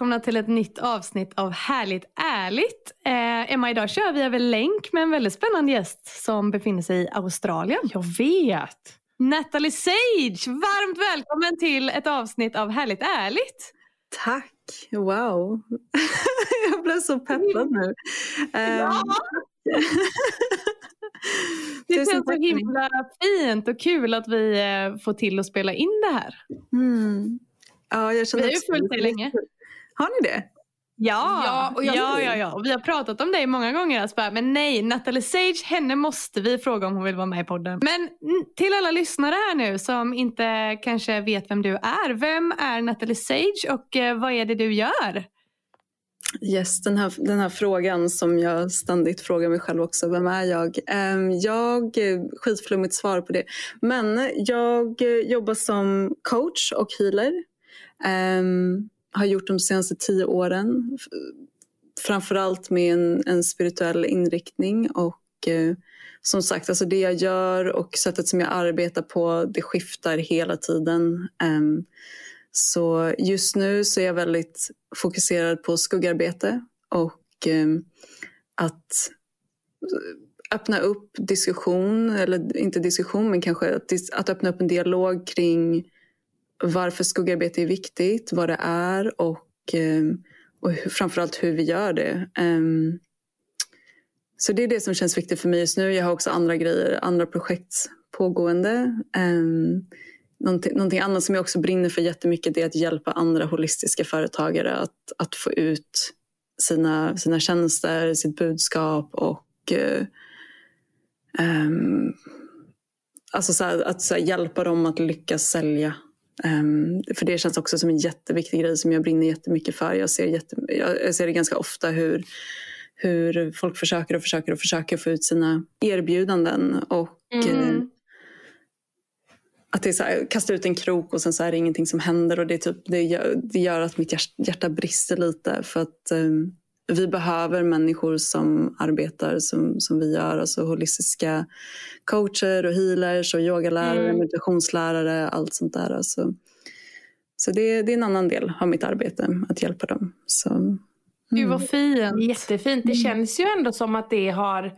Välkomna till ett nytt avsnitt av Härligt ärligt. Eh, Emma, idag kör vi över länk med en väldigt spännande gäst som befinner sig i Australien. Jag vet! Natalie Sage, varmt välkommen till ett avsnitt av Härligt ärligt. Tack! Wow! Jag blev så peppad nu. Ja. Um, Det Tusen känns så himla fint och kul att vi eh, får till att spela in det här. mm. Ja, jag känner Vi har ju följt dig länge. Har ni det? Ja, Ja, och jag- ja, ja, ja. Och Vi har pratat om dig många gånger. Bara, men nej, Natalie Sage, henne måste vi fråga om hon vill vara med i podden. Men till alla lyssnare här nu som inte kanske vet vem du är. Vem är Natalie Sage och eh, vad är det du gör? Yes, den här, den här frågan som jag ständigt frågar mig själv också. Vem är jag? Um, jag, eh, skitflummigt svar på det. Men jag eh, jobbar som coach och healer. Ehm, har gjort de senaste tio åren. Framförallt med en, en spirituell inriktning. Och eh, som sagt, alltså det jag gör och sättet som jag arbetar på, det skiftar hela tiden. Um, så just nu så är jag väldigt fokuserad på skuggarbete och ehm, eh, att öppna upp diskussion, eller inte diskussion men kanske att, att öppna upp en dialog kring varför skuggarbete är viktigt, vad det är och, ehm, och hur, framförallt hur vi gör det. Ehm, så det är det som känns viktigt för mig just nu. Jag har också andra grejer, andra projekt pågående. Ehm, någonting, någonting annat som jag också brinner för jättemycket är att hjälpa andra holistiska företagare att, att få ut sina, sina tjänster, sitt budskap och um, alltså så här, att så här, hjälpa dem att lyckas sälja. Ehm, för det känns också som en jätteviktig grej som jag brinner jättemycket för. Jag ser, jätte, jag, ser det ganska ofta hur, hur folk försöker och försöker och försöker få ut sina erbjudanden. Och Mm. eh, att det är här, kasta ut en krok och sen så är det ingenting som händer. Och det, är typ, det, gör, det gör att mitt hjärt- hjärta brister lite. För att eh, vi behöver människor som arbetar som, som vi gör. Alltså holistiska coacher och healers och yogalärare, Mm. meditationslärare, allt sånt där. Alltså. Så det, det är en annan del av mitt arbete, att hjälpa dem. Så, mm. Gud vad fint. Jättefint. Det känns ju ändå som att det har...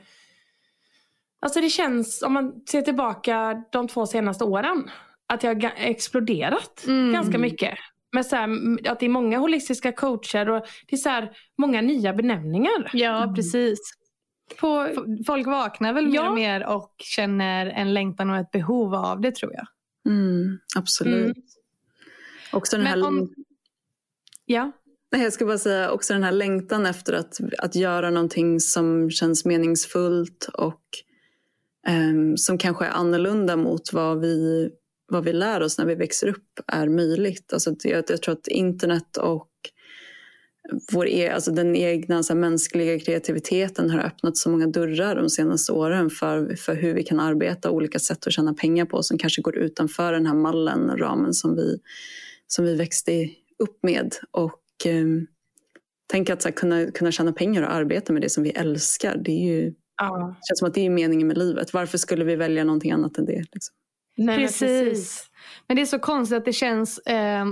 Alltså det känns, om man ser tillbaka de två senaste åren, att det har exploderat Mm. ganska mycket. Men så här, att det är många holistiska coacher och det är så här, många nya benämningar. Ja, precis. På, Folk vaknar väl mer Ja. och mer och känner en längtan och ett behov av det tror jag. Mm, absolut. Mm. Också den här Men om... Ja. Nej, jag ska bara säga också den här längtan efter att, att göra någonting som känns meningsfullt och ehm, som kanske är annorlunda mot vad vi, vad vi lär oss när vi växer upp är möjligt. Alltså, jag, jag tror att internet och vår e, alltså den egna så här, mänskliga kreativiteten har öppnat så många dörrar de senaste åren för, för hur vi kan arbeta och olika sätt att tjäna pengar på som kanske går utanför den här mallen, ramen som vi, som vi växte upp med. Och eh, tänk att så här, kunna, kunna tjäna pengar och arbeta med det som vi älskar. Det är ju, ja. känns som att det är meningen med livet. Varför skulle vi välja någonting annat än det? Liksom? Nej, men Precis. Men det är så konstigt att det känns eh,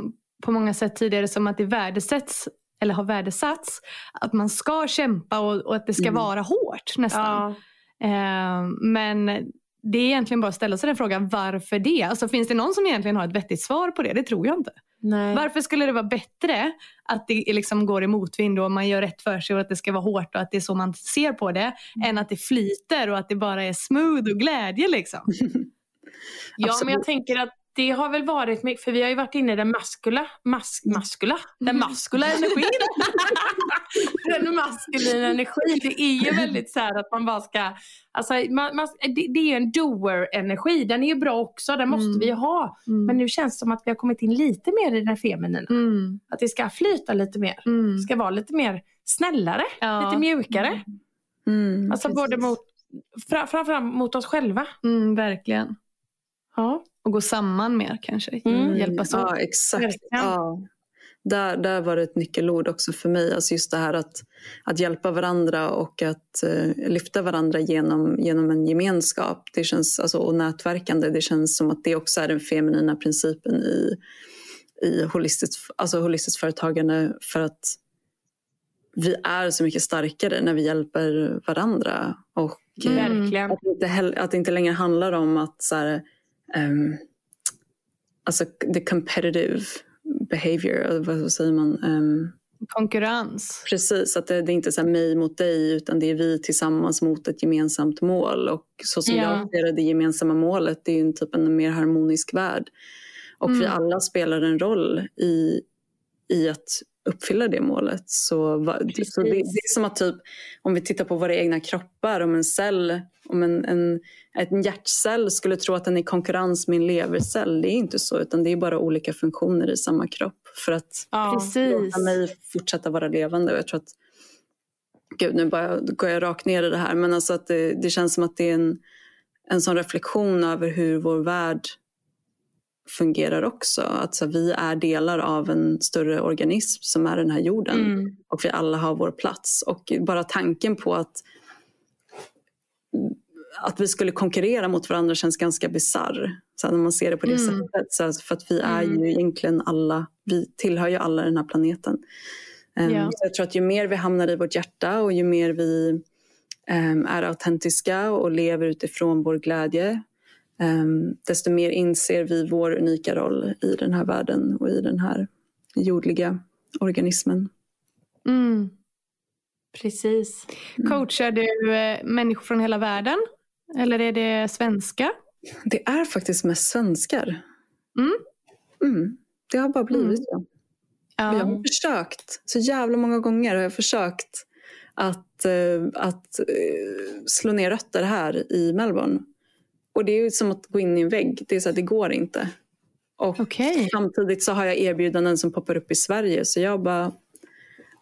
på många sätt tidigare som att det värdesätts eller har värdesatts att man ska kämpa och, och att det ska Mm. vara hårt nästan. Ja. Eh, men det är egentligen bara att ställa sig den frågan, varför det? Alltså, finns det någon som egentligen har ett vettigt svar på det? Det tror jag inte. Nej. Varför skulle det vara bättre att det liksom går i motvind och man gör rätt för sig och att det ska vara hårt och att det är så man ser på det, än att det flyter och att det bara är smooth och glädje liksom? Ja, men Absolut. jag tänker att det har väl varit, för vi har ju varit inne i den maskula, mas, maskula, den maskula energin. den maskulina energin. Det är ju väldigt så att man bara ska, alltså man, man, det, det, är ju en doer-energi. Den är ju bra också, den måste mm. vi ha. Mm. Men nu känns det som att vi har kommit in lite mer i den feminina. Mm. Att det ska flyta lite mer. Mm. Ska vara lite mer snällare, ja. lite mjukare. Mm, alltså precis. både mot, framförallt mot oss själva. Mm, verkligen. Ja. Och gå samman mer kanske. Mm. Hjälpas åt. Ja, exakt. Ja. Där, där var det ett nyckelord också för mig. Alltså just det här att, att hjälpa varandra och att uh, lyfta varandra genom, genom en gemenskap det känns, alltså, och nätverkande. Det känns som att det också är den feminina principen i, i holistiskt, alltså holistiskt företagande. För att vi är så mycket starkare när vi hjälper varandra. Och mm. att, det inte, att det inte längre handlar om att så här, um, alltså the competitive behavior, vad säger man? Um, Konkurrens. Precis, att det, det är inte så mig mot dig utan det är vi tillsammans mot ett gemensamt mål. Och så som ja. jag ser det, det gemensamma målet det är en typ en mer harmonisk värld. Och mm. vi alla spelar en roll i, i att uppfylla det målet. Så, så det, det, är som att typ, om vi tittar på våra egna kroppar, om en cell, om en, en, en hjärtcell skulle tro att den är i konkurrens med en levercell. Det är inte så, utan det är bara olika funktioner i samma kropp för att ja, låta mig fortsätta vara levande. jag tror att, gud nu bara, går jag rakt ner i det här, men alltså att det, det känns som att det är en, en sån reflektion över hur vår värld fungerar också. Att så, vi är delar av en större organism som är den här jorden. Mm. Och vi alla har vår plats. Och bara tanken på att, att vi skulle konkurrera mot varandra känns ganska bisarr. När man ser det på det mm. sättet. Så, för att vi är mm. ju egentligen alla, vi tillhör ju alla den här planeten. Um, ja. så jag tror att ju mer vi hamnar i vårt hjärta och ju mer vi um, är autentiska och lever utifrån vår glädje desto mer inser vi vår unika roll i den här världen och i den här jordliga organismen. Mm. Precis. Mm. Coachar du eh, människor från hela världen? Eller är det svenska? Det är faktiskt mest svenskar. Mm. Mm. Det har bara blivit mm. så. Ja. Jag har försökt, så jävla många gånger har jag försökt att, uh, att uh, slå ner rötter här i Melbourne. Och det är som att gå in i en vägg. Det, är så här, det går inte. Och okay. samtidigt så har jag erbjudanden som poppar upp i Sverige. Så jag bara,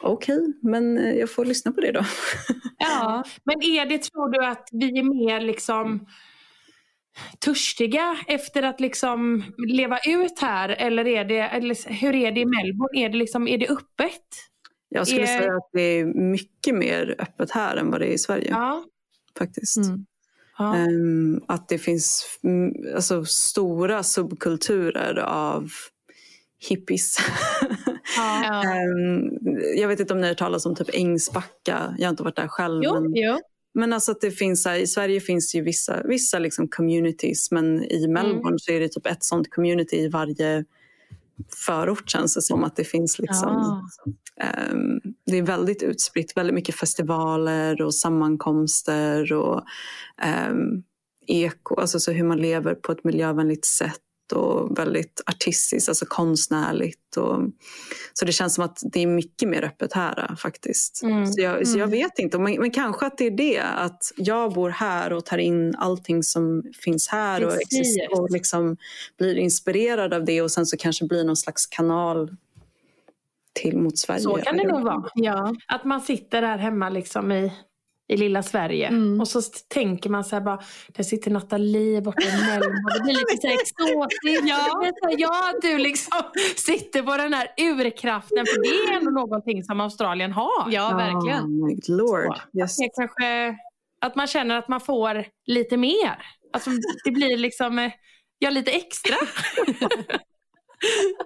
okej, okay, men eh, jag får lyssna på det då. Ja, men är det, tror du att vi är mer liksom törstiga efter att liksom leva ut här? Eller, är det, eller hur är det i Melbourne? Är det, liksom, är det öppet? Jag skulle är... säga att det är mycket mer öppet här än vad det är i Sverige. Ja. Faktiskt. Mm. Um, att det finns alltså, stora subkulturer av hippies. Ja. um, jag vet inte om ni har hört talas om typ Ängsbacka. Jag har inte varit där själv. Jo, men, jo. men alltså att det finns här, i Sverige finns ju vissa, vissa liksom communities men i Melbourne mm. så är det typ ett sånt community i varje förort känns det som att det finns. Liksom, ja. um, det är väldigt utspritt, väldigt mycket festivaler och sammankomster och um, eko, alltså så hur man lever på ett miljövänligt sätt och väldigt artistiskt, alltså konstnärligt. Och, så det känns som att det är mycket mer öppet här faktiskt. Mm. Så, jag, så jag mm. vet inte, men, men, kanske att det är det att jag bor här och tar in allting som finns här och, och liksom blir inspirerad av det och sen så kanske blir någon slags kanal till mot Sverige. Så kan det nog vara. Ja. Att man sitter där hemma liksom i i lilla Sverige. Mm. Och så tänker man så här bara, där sitter Nathalie borta i Mellbo. Det blir lite så exotiskt. Ja. ja, du liksom sitter på den här urkraften. För det är ändå någonting som Australien har. Ja, verkligen. Oh Lord. Yes. Att, kanske, att man känner att man får lite mer. Alltså, det blir liksom, eh, ja lite extra.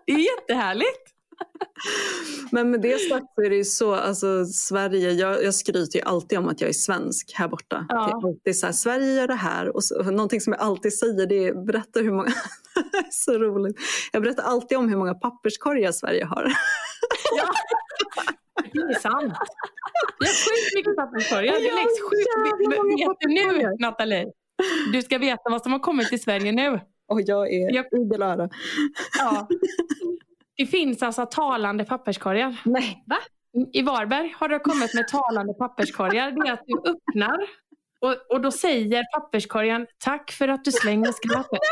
det är jättehärligt. Men med det sagt så är det ju så, alltså Sverige, jag, jag skryter ju alltid om att jag är svensk här borta. Ja. Det är så här, Sverige gör det här och, så, och någonting som jag alltid säger det är berätta hur många, så roligt. Jag berättar alltid om hur många papperskorgar Sverige har. ja. Det är sant. Vi har sjukt mycket papperskorgar. Det läggs sjukt mycket. Vet nu Nathalie? Du ska veta vad som har kommit till Sverige nu. och jag är Jag- idel öra. Ja. Det finns alltså talande papperskorgar. Nej. Va? I Varberg har det kommit med talande papperskorgar. Det är att du öppnar och, och då säger papperskorgen tack för att du slänger skräpet.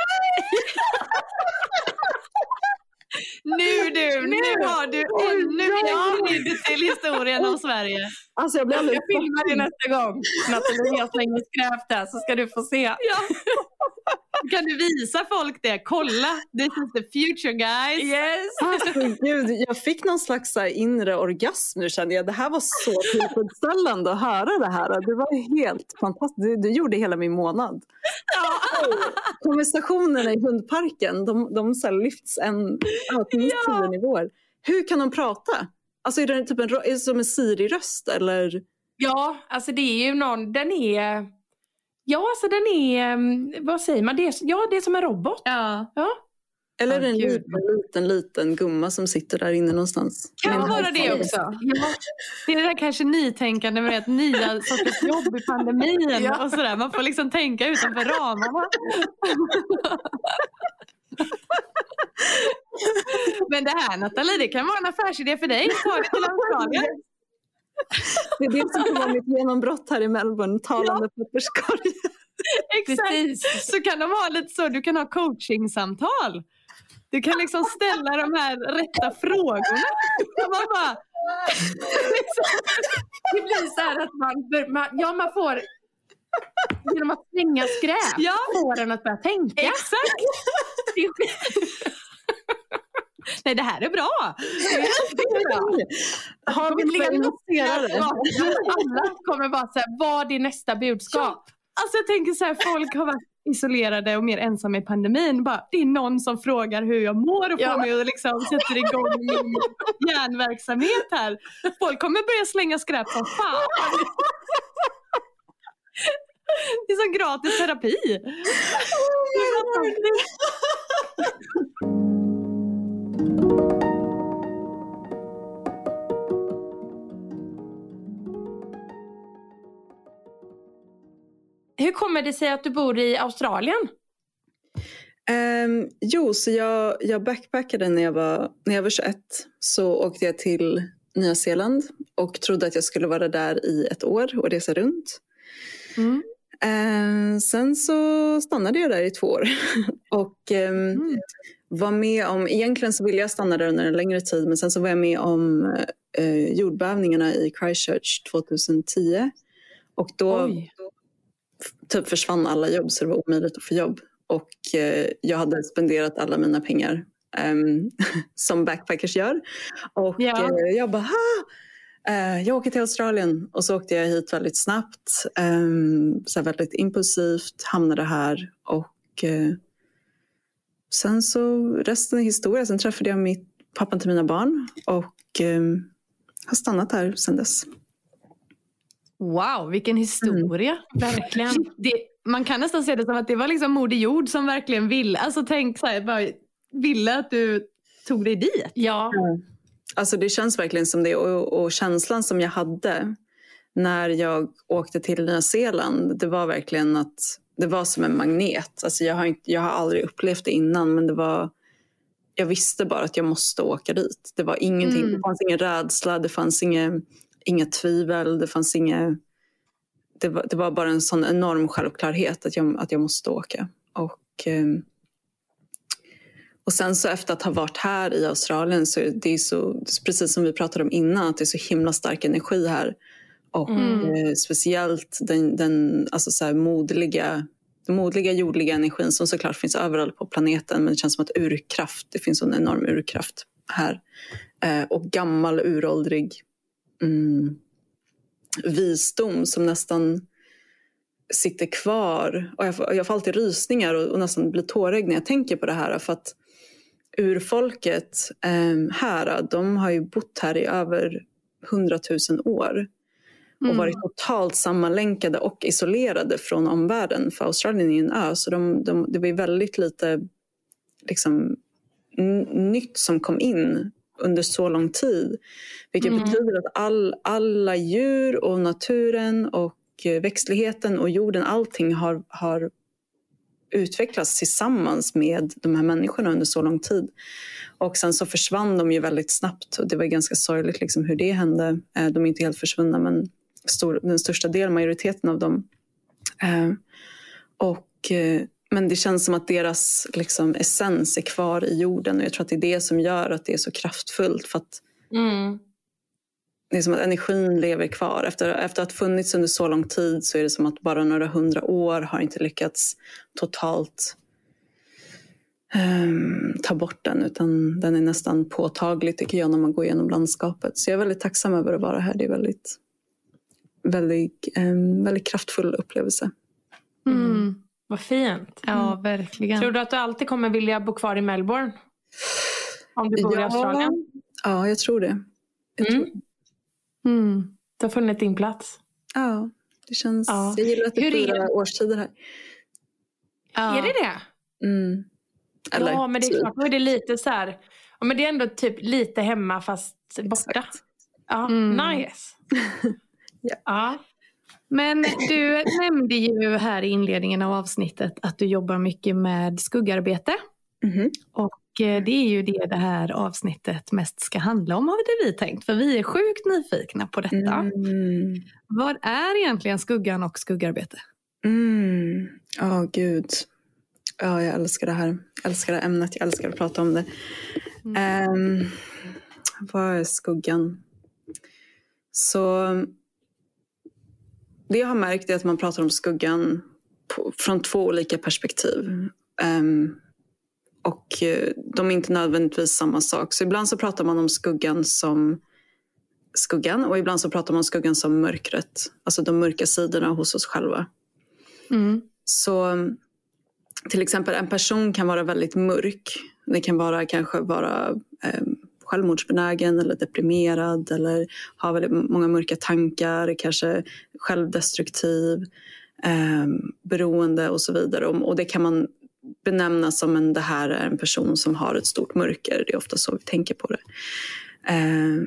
Nu du, nu har du ännu mer krydd till historien om Sverige. Alltså jag blir Jag alldeles ska filma det nästa gång. Nathalie, jag slänger skräp där så ska du få se. Ja. Kan du visa folk det? Kolla, this is the future guys. Yes! Alltså, gud, jag fick någon slags inre orgasm nu kände jag. Det här var så tillfredsställande att höra det här. Det var helt fantastiskt. Du, du gjorde hela min månad. Konversationerna i hundparken, de, de så här lyfts en, ja, till minst tio nivåer. Hur kan de prata? Alltså är det typ en, är det som en Siri-röst eller? Ja, alltså det är ju någon, den är... Ja, alltså den är, mm, vad säger man? Det är, ja, det är som en robot. Ja. Ja. Eller en gud. liten, liten, liten gumma som sitter där inne någonstans? Kan vara det också. Ja. Det är det där kanske nytänkande med rätt nya sorters jobb i pandemin Ja. och sådär. Man får liksom tänka utanför ramarna. Men det här Nathalie, det kan vara en affärsidé för dig. Ta det till Australien. Det är det som kommer vara mitt genombrott här i Melbourne, talande papperskorg. Exakt. Precis. Så kan de ha lite så, du kan ha coachingsamtal. Du kan liksom ställa de här rätta frågorna. Man bara, Det blir så här att man, man, ja, man får genom att slänga skräp Ja. får den att börja tänka. exakt. Nej, det här är bra. Har vi investerare? Alla kommer bara säga, vad är nästa budskap? Alltså jag tänker så här, folk har varit isolerade och mer ensamma i pandemin. Bara, det är någon som frågar hur jag mår och får Ja. mig att liksom sätter igång min hjärnverksamhet här. Folk kommer börja slänga skräp som fan. Det är som gratis terapi. Hur kommer det sig att du bor i Australien? Ehm, jo, så jag, jag backpackade när jag, var, när jag var 21. Så åkte jag till Nya Zeeland och trodde att jag skulle vara där i ett år och resa runt. Mm. Ehm, sen så stannade jag där i två år. och ehm, Mm. var med om, egentligen så ville jag stanna där under en längre tid men sen så var jag med om eh, jordbävningarna i Christchurch 2010. Och då Oj. Typ försvann alla jobb så det var omöjligt att få jobb. Och eh, jag hade spenderat alla mina pengar ehm, som backpackers gör. Och Ja. eh, jag bara, eh, jag åker till Australien. Och så åkte jag hit väldigt snabbt. ehm, så väldigt impulsivt, hamnade här. Och eh, sen så, resten är historia. Sen träffade jag mitt, pappan till mina barn. Och ehm, har stannat här sedan dess. Wow, vilken historia. Verkligen. Det, man kan nästan se det som att det var liksom Moder Jord som verkligen ville. Alltså tänk så här, bara ville att du tog dig dit. Ja, Alltså det känns verkligen som det och, och känslan som jag hade när jag åkte till Nya Zeeland det var verkligen att det var som en magnet. Alltså jag, har inte, jag har aldrig upplevt det innan men det var jag visste bara att jag måste åka dit. Det var ingenting, Mm. det fanns ingen rädsla, det fanns inga, inga tvivel, det fanns inga det var, det var bara en sån enorm självklarhet att jag, att jag måste åka. Och, ehm, och sen så efter att ha varit här i Australien så det är så, precis som vi pratade om innan, att det är så himla stark energi här. Och Mm. eh, speciellt den, den alltså så här modliga, den modliga jordliga energin som såklart finns överallt på planeten. Men det känns som att urkraft, det finns en enorm urkraft här. Eh, och gammal uråldrig mm, visdom som nästan sitter kvar. Och jag, får, jag får alltid rysningar och, och nästan blir tårögd när jag tänker på det här. För att urfolket eh, här, de har ju bott här i över hundratusen år. Och Mm. varit totalt sammanlänkade och isolerade från omvärlden. För Australien är ju en ö, så de, de, det var väldigt lite liksom, nytt som kom in under så lång tid. Vilket Mm. betyder att all, alla djur och naturen och eh, växtligheten och jorden, allting har, har utvecklas tillsammans med de här människorna under så lång tid. Och sen så försvann de ju väldigt snabbt och det var ganska sorgligt liksom hur det hände. Eh, de är inte helt försvunna men stor, den största delen, majoriteten av dem. Eh, och, men det känns som att deras liksom, essens är kvar i jorden och jag tror att det är det som gör att det är så kraftfullt. För att Mm. det är som att energin lever kvar. Efter, efter att ha funnits under så lång tid så är det som att bara några hundra år har inte lyckats totalt ehm, ta bort den. Utan den är nästan påtaglig tycker jag när man går igenom landskapet. Så jag är väldigt tacksam över att vara här. Det är väldigt, väldigt, um, väldigt kraftfull upplevelse. Mm. Vad fint. Ja, verkligen. Tror du att du alltid kommer vilja bo kvar i Melbourne? Om du bor i Australien? ja, jag tror det. Jag Mm. tror, Mm. Du har funnit din plats. ja, det känns, Ja. Jag gillar att det Hur är är fyra årstider här. Ja. Är det det? Mm. Eller, ja, men det är typ. klart. Då är det lite så här. Ja, men det är ändå typ lite hemma fast borta. Exakt. Ja, Mm. nice. Ja. ja. Men du nämnde ju här i inledningen av avsnittet att du jobbar mycket med skuggarbete. Mhm. Och eh, det är ju det det här avsnittet mest ska handla om har vi tänkt. För vi är sjukt nyfikna på detta. Mm. Vad är egentligen skuggan och skuggarbete? Mm. Ja, gud. Ja, jag älskar det här. Jag älskar det här ämnet. Jag älskar att prata om det. Ehm, vad är skuggan? Så det jag har märkt är att man pratar om skuggan på, från två olika perspektiv. Ehm, och eh, de är inte nödvändigtvis samma sak. Så ibland så pratar man om skuggan som skuggan och ibland så pratar man om skuggan som mörkret. Alltså de mörka sidorna hos oss själva. Mm. Så till exempel en person kan vara väldigt mörk. Det kan vara kanske vara eh, självmordsbenägen eller deprimerad eller har väldigt många mörka tankar, kanske självdestruktiv, eh, beroende och så vidare. Och, och det kan man benämna som en, det här är en person som har ett stort mörker. Det är ofta så vi tänker på det. Eh,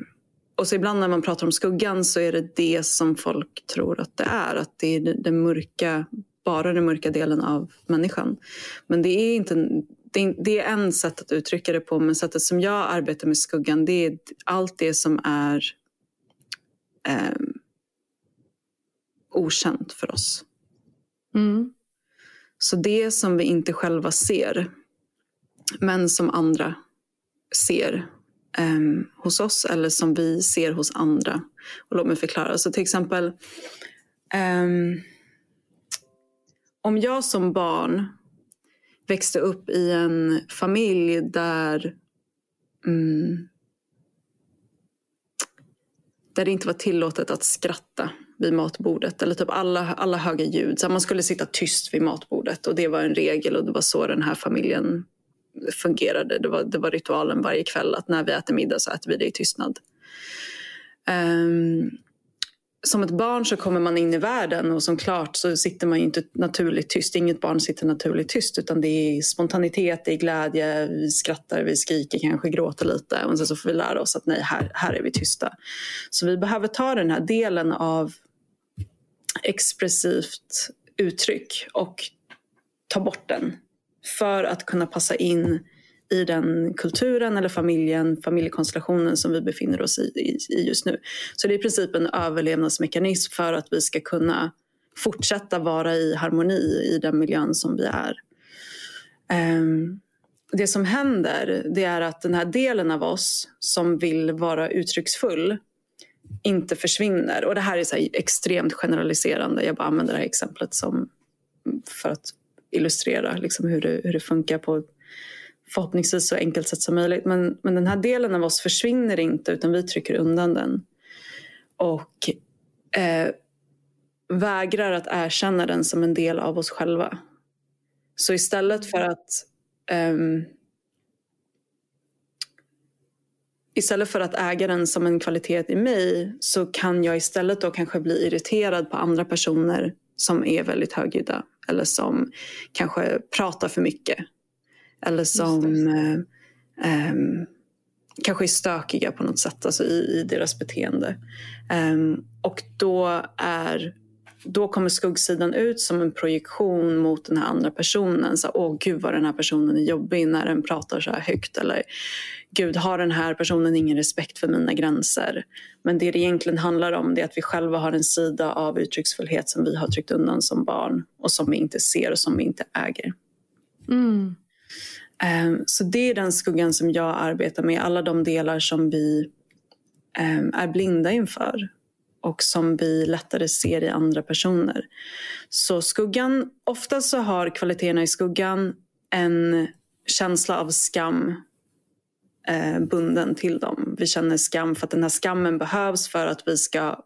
och så ibland när man pratar om skuggan så är det det som folk tror att det är. Att det är den mörka, bara den mörka delen av människan. Men det är inte det är, det är en sätt att uttrycka det på, men sättet som jag arbetar med skuggan det är allt det som är eh, okänt för oss. Mm. Så det som vi inte själva ser, men som andra ser em, hos oss eller som vi ser hos andra. Och låt mig förklara. Så till exempel, em, om jag som barn växte upp i en familj där mm, där det inte var tillåtet att skratta vid matbordet. Eller typ alla, alla höga ljud. Så man skulle sitta tyst vid matbordet och det var en regel och det var så den här familjen fungerade. Det var, det var ritualen varje kväll att när vi äter middag så äter vi det i tystnad. Um, som ett barn så kommer man in i världen och som klart så sitter man ju inte naturligt tyst. Inget barn sitter naturligt tyst utan det är spontanitet, det är glädje, vi skrattar, vi skriker, kanske gråter lite och sen så får vi lära oss att nej, här, här är vi tysta. Så vi behöver ta den här delen av expressivt uttryck och ta bort den för att kunna passa in i den kulturen eller familjen, familjekonstellationen som vi befinner oss i, i, i just nu. Så det är i princip en överlevnadsmekanism för att vi ska kunna fortsätta vara i harmoni i den miljön som vi är. Um, det som händer det är att den här delen av oss som vill vara uttrycksfull inte försvinner. Och det här är så här extremt generaliserande. Jag bara använder det här exemplet som, för att illustrera liksom hur, det, hur det funkar på ett förhoppningsvis så enkelt sätt som möjligt. Men, men den här delen av oss försvinner inte utan vi trycker undan den. Och eh, vägrar att erkänna den som en del av oss själva. Så istället för att ehm, Istället för att äga den som en kvalitet i mig så kan jag istället då kanske bli irriterad på andra personer som är väldigt högljudda eller som kanske pratar för mycket. Eller som eh, ehm, kanske är stökiga på något sätt alltså i, i deras beteende. Ehm, och då är då kommer skuggsidan ut som en projektion mot den här andra personen. Så, Åh gud vad den här personen är jobbig när den pratar så här högt. Eller gud har den här personen ingen respekt för mina gränser. Men det det egentligen handlar om det är att vi själva har en sida av uttrycksfullhet som vi har tryckt undan som barn och som vi inte ser och som vi inte äger. Mm. Ehm, så det är den skuggan som jag arbetar med. Alla de delar som vi ehm, är blinda inför och som vi lättare ser i andra personer. Så skuggan, ofta så har kvaliteterna i skuggan en känsla av skam eh, bunden till dem. Vi känner skam för att den här skammen behövs för att vi ska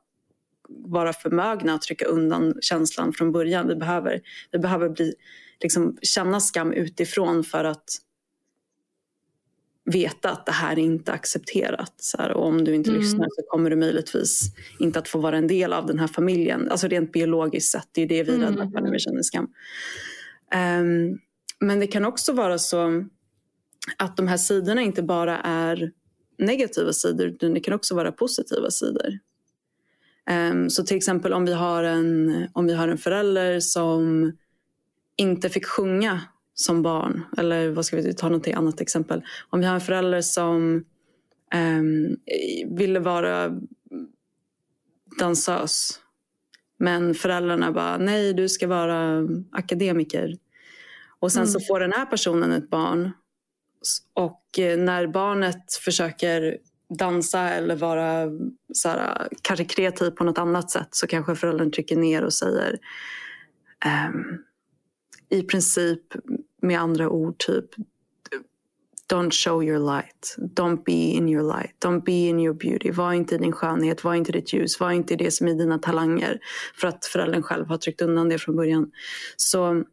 vara förmögna att trycka undan känslan från början. Vi behöver, vi behöver bli, liksom, känna skam utifrån för att veta att det här är inte accepterat. Så här, och om du inte mm. lyssnar så kommer du möjligtvis inte att få vara en del av den här familjen. Alltså rent biologiskt sett, det är det vi är rädda för när vi känner skam. Um, men det kan också vara så att de här sidorna inte bara är negativa sidor utan det kan också vara positiva sidor. Um, så till exempel om vi, har en, om vi har en förälder som inte fick sjunga som barn. Eller vad ska vi ta något annat exempel. Om vi har en förälder som um, ville vara dansös. Men föräldrarna bara, nej du ska vara akademiker. Och sen mm. så får den här personen ett barn. Och eh, när barnet försöker dansa eller vara så här, kanske kreativ på något annat sätt så kanske föräldern trycker ner och säger um, i princip med andra ord typ Don't show your light. Don't be in your light. Don't be in your beauty. Var inte i din skönhet. Var inte ditt ljus. Var inte det som är dina talanger. För att föräldern själv har tryckt undan det från början. Så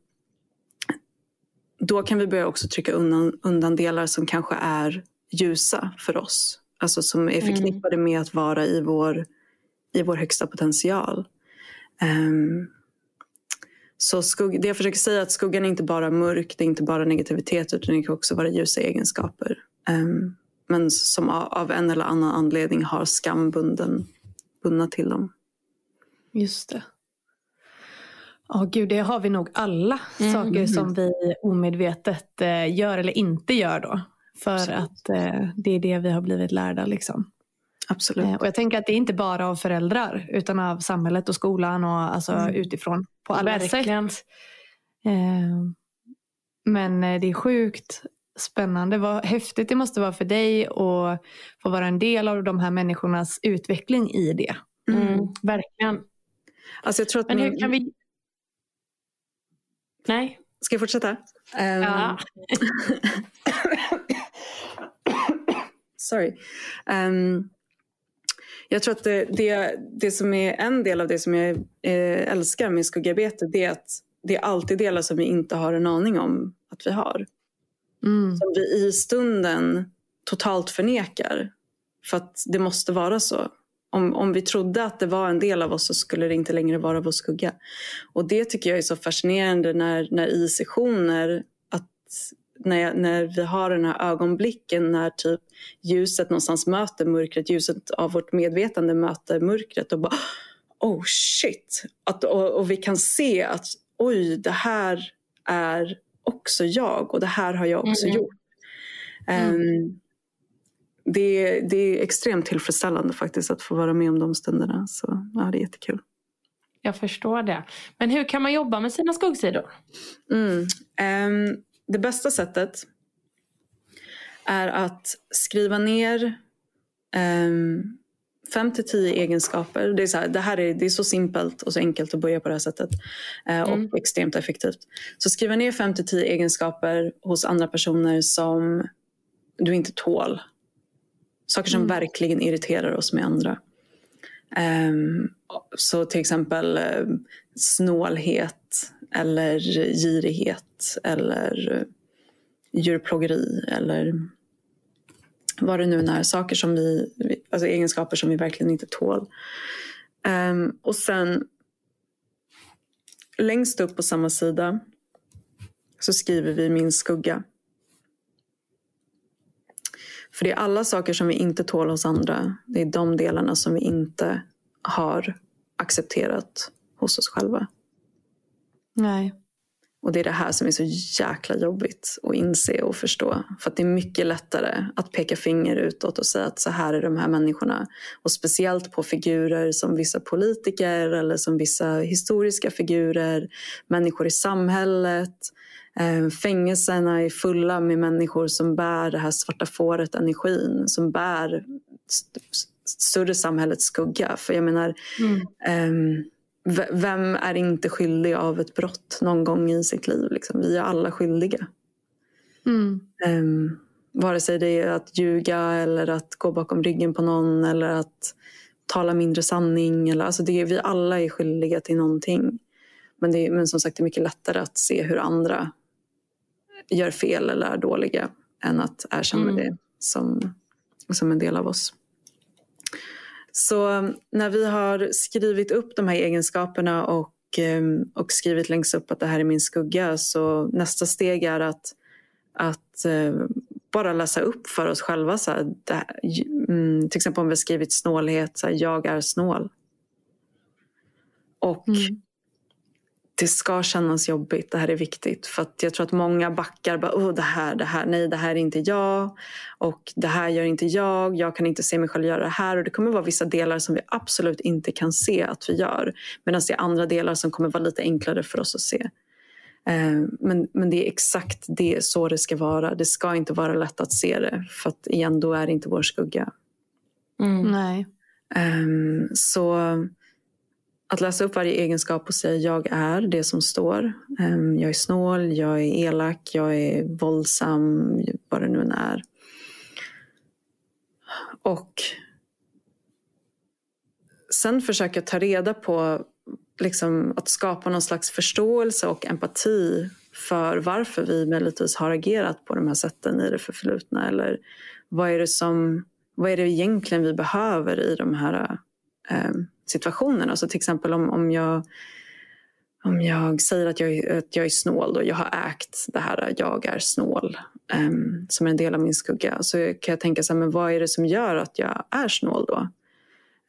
då kan vi börja också trycka undan, undan delar som kanske är ljusa för oss. Alltså som är mm. förknippade med att vara i vår, i vår högsta potential. Um, så skugg, det jag försöker säga är att skuggan är inte bara mörk, det är inte bara negativitet utan det kan också vara ljusa egenskaper. Um, men som av, av, en eller annan anledning har skam bundna till dem. Just det. Ja, oh, gud, det har vi nog alla mm. saker som vi omedvetet eh, gör eller inte gör då. För Absolut. att eh, det är det vi har blivit lärda. Liksom. Absolut. Eh, och jag tänker att det är inte bara av föräldrar utan av samhället och skolan och alltså mm. utifrån på alla Verkligen. sätt. Eh, men eh, det är sjukt spännande. Vad häftigt det måste vara för dig att få vara en del av de här människornas utveckling i det. Mm. Mm. Verkligen. Alltså jag tror att Men hur kan vi... Nej. Ska jag fortsätta? Um... Ja. Sorry. Um, jag tror att det, det, det, som är en del av det som jag eh, älskar med skuggarbete det är att det är alltid delar som vi inte har en aning om att vi har. Mm. Som vi i stunden totalt förnekar. För att det måste vara så. Om, om vi trodde att det var en del av oss så skulle det inte längre vara vår skugga. Och det tycker jag är så fascinerande när, när i sessioner att när, jag, när vi har den här ögonblicken när typ ljuset någonstans möter mörkret, ljuset av vårt medvetande möter mörkret och bara oh shit. Att, och, och vi kan se att oj, det här är också jag och det här har jag också mm. gjort. Um, mm. det, det är extremt tillfredsställande faktiskt att få vara med om de stunderna. Så ja, det är jättekul. Jag förstår det. Men hur kan man jobba med sina skuggsidor? Mm. Um, det bästa sättet är att skriva ner um, fem till tio egenskaper. Det är, så här, det här är, det är så simpelt och så enkelt att börja på det här sättet. Mm. Och extremt effektivt. Så skriva ner fem till tio egenskaper hos andra personer som du inte tål. Saker som mm. verkligen irriterar oss med andra. Um, så till exempel uh, snålhet eller girighet eller eh, djurplågeri eller vad det nu är. Saker som vi, alltså egenskaper som vi verkligen inte tål. Um, och sen längst upp på samma sida så skriver vi min skugga. För det är alla saker som vi inte tål hos andra. Det är de delarna som vi inte har accepterat hos oss själva. Nej. Och det är det här som är så jäkla jobbigt att inse och förstå. För att det är mycket lättare att peka finger utåt och säga att så här är de här människorna. Och speciellt på figurer som vissa politiker eller som vissa historiska figurer, människor i samhället. Eh, fängelserna är fulla med människor som bär det här svarta fåret-energin, som bär st- större samhällets skugga. För jag menar, ehm, v- vem är inte skyldig av ett brott någon gång i sitt liv? Liksom? Vi är alla skyldiga. Mm. Um, vare sig det är att ljuga eller att gå bakom ryggen på någon eller att tala mindre sanning. Eller, alltså det vi alla är skyldiga till någonting. Men, det är, men som sagt, det är mycket lättare att se hur andra gör fel eller är dåliga än att erkänna Mm. det som, som en del av oss. Så när vi har skrivit upp de här egenskaperna och, ehm, och skrivit längst upp att det här är min skugga så nästa steg är att, att eh, bara läsa upp för oss själva. Så här, det, här- mm, till exempel om vi har skrivit snålhet, så här, jag är snål. Och Mm det ska kännas jobbigt, det här är viktigt. För att jag tror att många backar, bara, oh, det här, det här, nej det här är inte jag. Och det här gör inte jag, jag kan inte se mig själv göra det här. Och det kommer vara vissa delar som vi absolut inte kan se att vi gör. Medan det är andra delar som kommer vara lite enklare för oss att se. Eh, Men, men det är exakt det så det ska vara. Det ska inte vara lätt att se det. För att igen, då är det inte vår skugga. Mm. Nej. Ehm, så att läsa upp varje egenskap och säga jag är det som står. Ehm, jag är snål, jag är elak, jag är våldsam, vad det nu än är. Och sen försöka ta reda på liksom, att skapa någon slags förståelse och empati för varför vi möjligtvis har agerat på de här sätten i det förflutna. Eller vad är det som vad är det egentligen vi behöver i de här eh, situationerna? Så till exempel om, om, jag, om jag säger att jag, är- att jag är snål, då, jag har ägt det här jag är snål eh, som är en del av min skugga. Så kan jag tänka så här, men vad är det som gör att jag är snål då?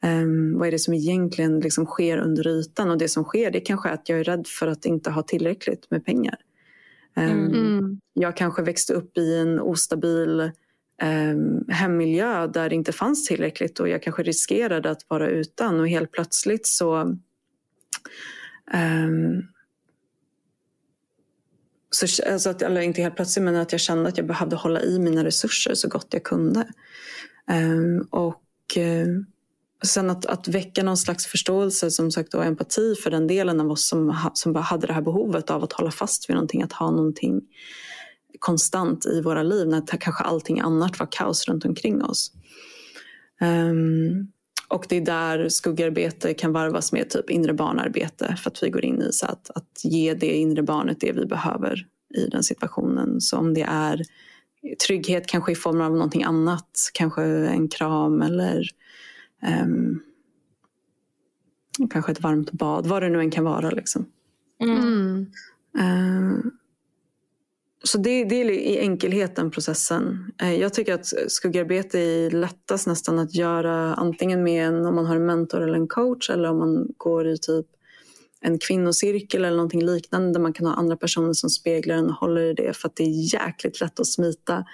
Eh, vad är det som egentligen liksom sker under ytan? Och det som sker det kanske är att jag är rädd för att inte ha tillräckligt med pengar. Mm. Mm. jag kanske växte upp i en ostabil eh, hemmiljö där det inte fanns tillräckligt och jag kanske riskerade att vara utan och helt plötsligt så eh, så, alltså att, eller inte helt plötsligt, men att jag kände att jag behövde hålla i mina resurser så gott jag kunde. Ehm, och eh, sen att, att väcka någon slags förståelse som sagt och empati för den delen av oss som, som bara hade det här behovet av att hålla fast vid någonting, att ha någonting konstant i våra liv när kanske allting annat var kaos runt omkring oss. Ehm, och det är där skuggarbete kan varvas med typ inre barnarbete för att vi går in i så att, att ge det inre barnet det vi behöver i den situationen. Så om det är trygghet kanske i form av någonting annat, kanske en kram eller ehm, kanske ett varmt bad, vad det nu än kan vara. Liksom. Mm. Mm. Så det, det är i enkelheten processen. Eh, Jag tycker att skuggarbete är lättast nästan att göra antingen med en, om man har en mentor eller en coach eller om man går i typ en kvinnocirkel eller någonting liknande där man kan ha andra personer som speglar en och håller i det för att det är jäkligt lätt att smita.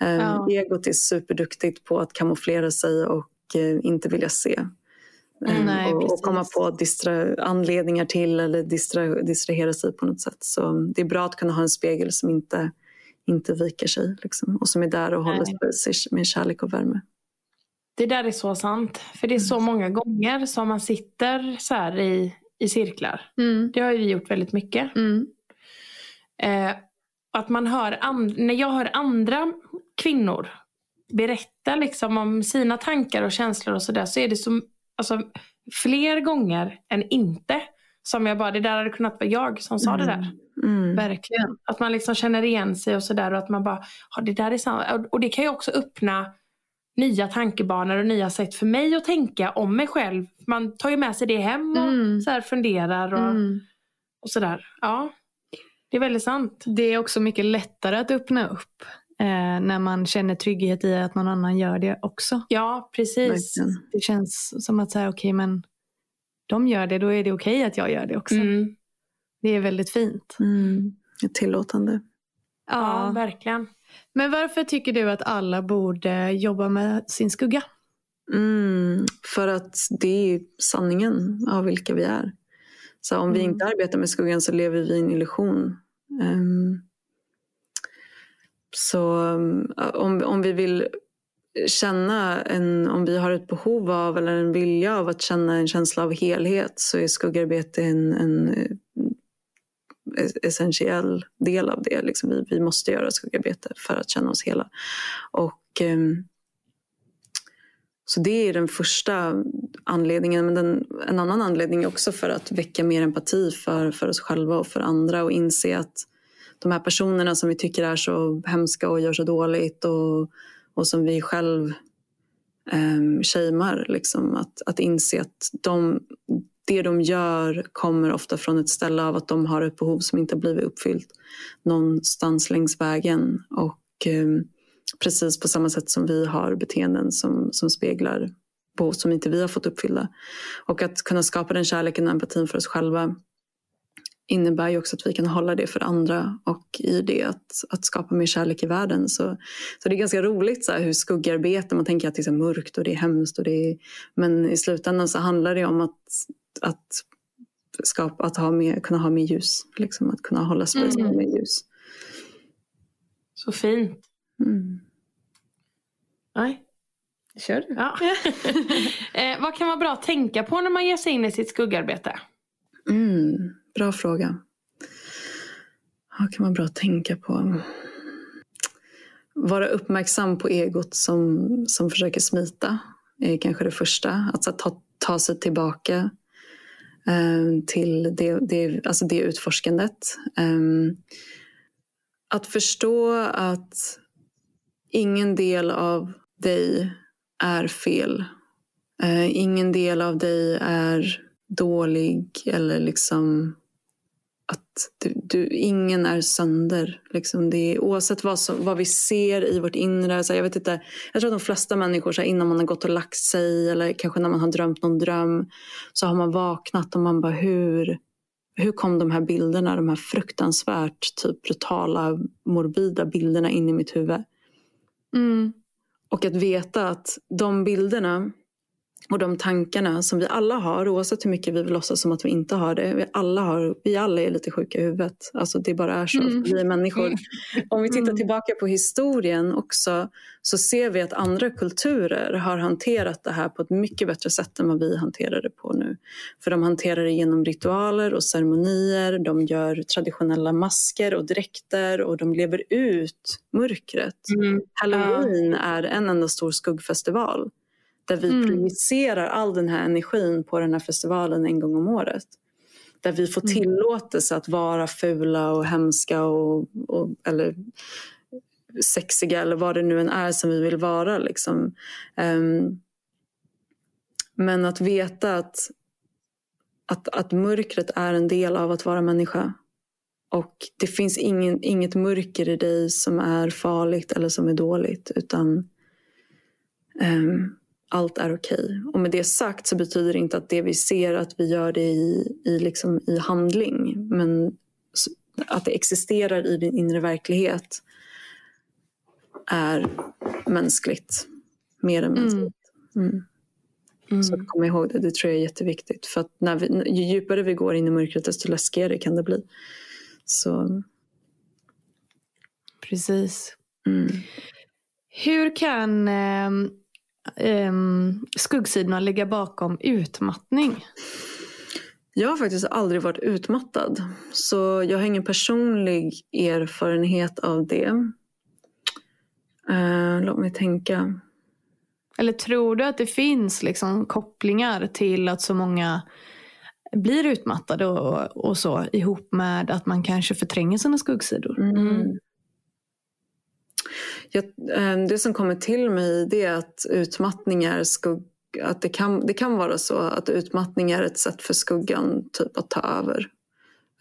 Eh, Ja. Egot är superduktigt på att kamouflera sig och eh, inte vilja se. Eh, Mm, nej, och, och komma på distra, anledningar till eller distra, distrahera sig på något sätt. Så det är bra att kunna ha en spegel som inte, inte viker sig liksom, och som är där och håller Nej. sig med kärlek och värme. Det där är så sant. För det är så många gånger som man sitter så här i, i cirklar. Mm. Det har ju vi gjort väldigt mycket. Mm. Eh, att man hör när jag hör andra kvinnor berätta liksom om sina tankar och känslor och sådär så är det som alltså, fler gånger än inte som jag bara, det där hade kunnat vara jag som sa det där. Mm. Verkligen. Att man liksom känner igen sig och sådär och att man bara, ja det där är sant. Och- det kan ju också öppna nya tankebanor och nya sätt för mig att tänka om mig själv. Man tar ju med sig det hem och Mm. så funderar och, Mm. och sådär. Ja, det är väldigt sant. Det är också mycket lättare att öppna upp eh, när man känner trygghet i att någon annan gör det också. Ja, precis. Verkligen. Det känns som att säga, okej men de gör det, då är det okej att jag gör det också. Mm. Det är väldigt fint. Mm. Tillåtande. Ja, verkligen. Men varför tycker du att alla borde jobba med sin skugga? Mm, för att det är sanningen av vilka vi är. Så om vi Mm. inte arbetar med skuggan så lever vi i en illusion. Ehm, så eh, om, om vi vill känna en, om vi har ett behov av eller en vilja av att känna en känsla av helhet så är skuggarbete en, en eh, essentiell del av det. Liksom vi, vi måste göra skuggarbete för att känna oss hela. Och ehm, så det är den första anledningen. Men den, en annan anledning är också för att väcka mer empati för, för oss själva och för andra och inse att de här personerna som vi tycker är så hemska och gör så dåligt och, och som vi själv um, shamear, liksom, att, att inse att de, det de gör kommer ofta från ett ställe av att de har ett behov som inte har blivit uppfyllt någonstans längs vägen. Och um, precis på samma sätt som vi har beteenden som, som speglar behov som inte vi har fått uppfyllda. Och att kunna skapa den kärleken och empatin för oss själva innebär ju också att vi kan hålla det för andra och i det att, att skapa mer kärlek i världen. Så, så det är ganska roligt så här, hur skuggarbete, man tänker att det är mörkt och det är hemskt. Och det är, men i slutändan så handlar det om att, att, skapa, att ha mer, kunna ha mer ljus. Liksom, att kunna hålla space Mm. med mer ljus. Så fint. Mm. Nej. Kör du. Ja. eh, vad kan vara bra att tänka på när man ger sig in i sitt skuggarbete? Mm, bra fråga. Vad kan man bra tänka på? Vara uppmärksam på egot som, som försöker smita är kanske det första. Att ta, ta sig tillbaka eh, till det, det, alltså det utforskandet. Eh, att förstå att ingen del av dig är fel. Eh, ingen del av dig är dålig eller liksom att du, du, ingen är sönder. Liksom det är, oavsett vad, som, vad vi ser i vårt inre. Så jag, vet inte, jag tror att de flesta människor så här, innan man har gått och lagt sig eller kanske när man har drömt någon dröm så har man vaknat och man bara hur, hur kom de här bilderna, de här fruktansvärt typ brutala, morbida bilderna in i mitt huvud? Mm. Och att veta att de bilderna och de tankarna som vi alla har, oavsett hur mycket vi vill låtsas som att vi inte har det. Vi alla, har, vi alla är lite sjuka i huvudet. Alltså det bara är så. Mm. Vi är människor. Om vi tittar Mm. tillbaka på historien också så ser vi att andra kulturer har hanterat det här på ett mycket bättre sätt än vad vi hanterar det på nu. För de hanterar det genom ritualer och ceremonier. De gör traditionella masker och dräkter och de lever ut mörkret. Mm. Halloween är en enda stor skuggfestival. Där vi Mm. projicerar all den här energin på den här festivalen en gång om året. Där vi får Mm. tillåtelse att vara fula och hemska och, och, eller sexiga eller vad det nu än är som vi vill vara. Liksom. Ehm, men att veta att, att, att mörkret är en del av att vara människa. Och det finns ingen, inget mörker i dig som är farligt eller som är dåligt. Utan ehm, allt är okej. Och med det sagt så betyder det inte att det vi ser att vi gör det i, i, liksom, i handling. Men att det existerar i din inre verklighet är mänskligt. Mer än mänskligt. Mm. Så Mm. kom ihåg det, det tror jag är jätteviktigt. För att när vi, ju djupare vi går in i mörkret desto läskigare kan det bli. Så, Precis. mm. Hur kan ehm, ehm, skuggsidorna ligga bakom utmattning? Jag har faktiskt aldrig varit utmattad. Så jag har ingen personlig erfarenhet av det. Eh, låt mig tänka. Eller tror du att det finns liksom kopplingar till att så många blir utmattade och, och så ihop med att man kanske förtränger sina skuggsidor? Mm. Jag, eh, det som kommer till mig det är att utmattning är skugg, att det kan, det kan vara så att utmattning är ett sätt för skuggan typ att ta över.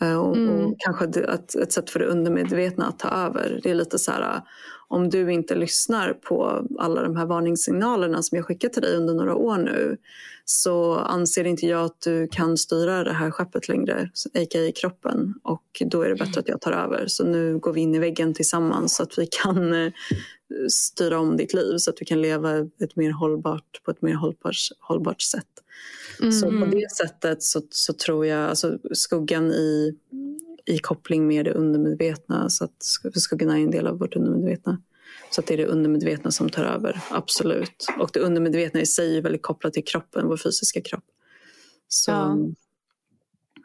Eh, och, mm. och, kanske ett, ett sätt för det undermedvetna att ta över. Det är lite så här, om du inte lyssnar på alla de här varningssignalerna som jag skickat till dig under några år nu så anser inte jag att du kan styra det här skeppet längre, a.k.a. kroppen. Och då är det bättre att jag tar över. Så nu går vi in i väggen tillsammans så att vi kan eh, styra om ditt liv så att du kan leva ett mer hållbart, på ett mer hållbart, hållbart sätt. Mm. Så på mm. det sättet så, så tror jag, alltså skuggan i, i koppling med det undermedvetna, så att skuggan är en del av vårt undermedvetna. Så att det är det undermedvetna som tar över, absolut. Och det undermedvetna i sig är väldigt kopplat till kroppen, vår fysiska kropp. Så ja.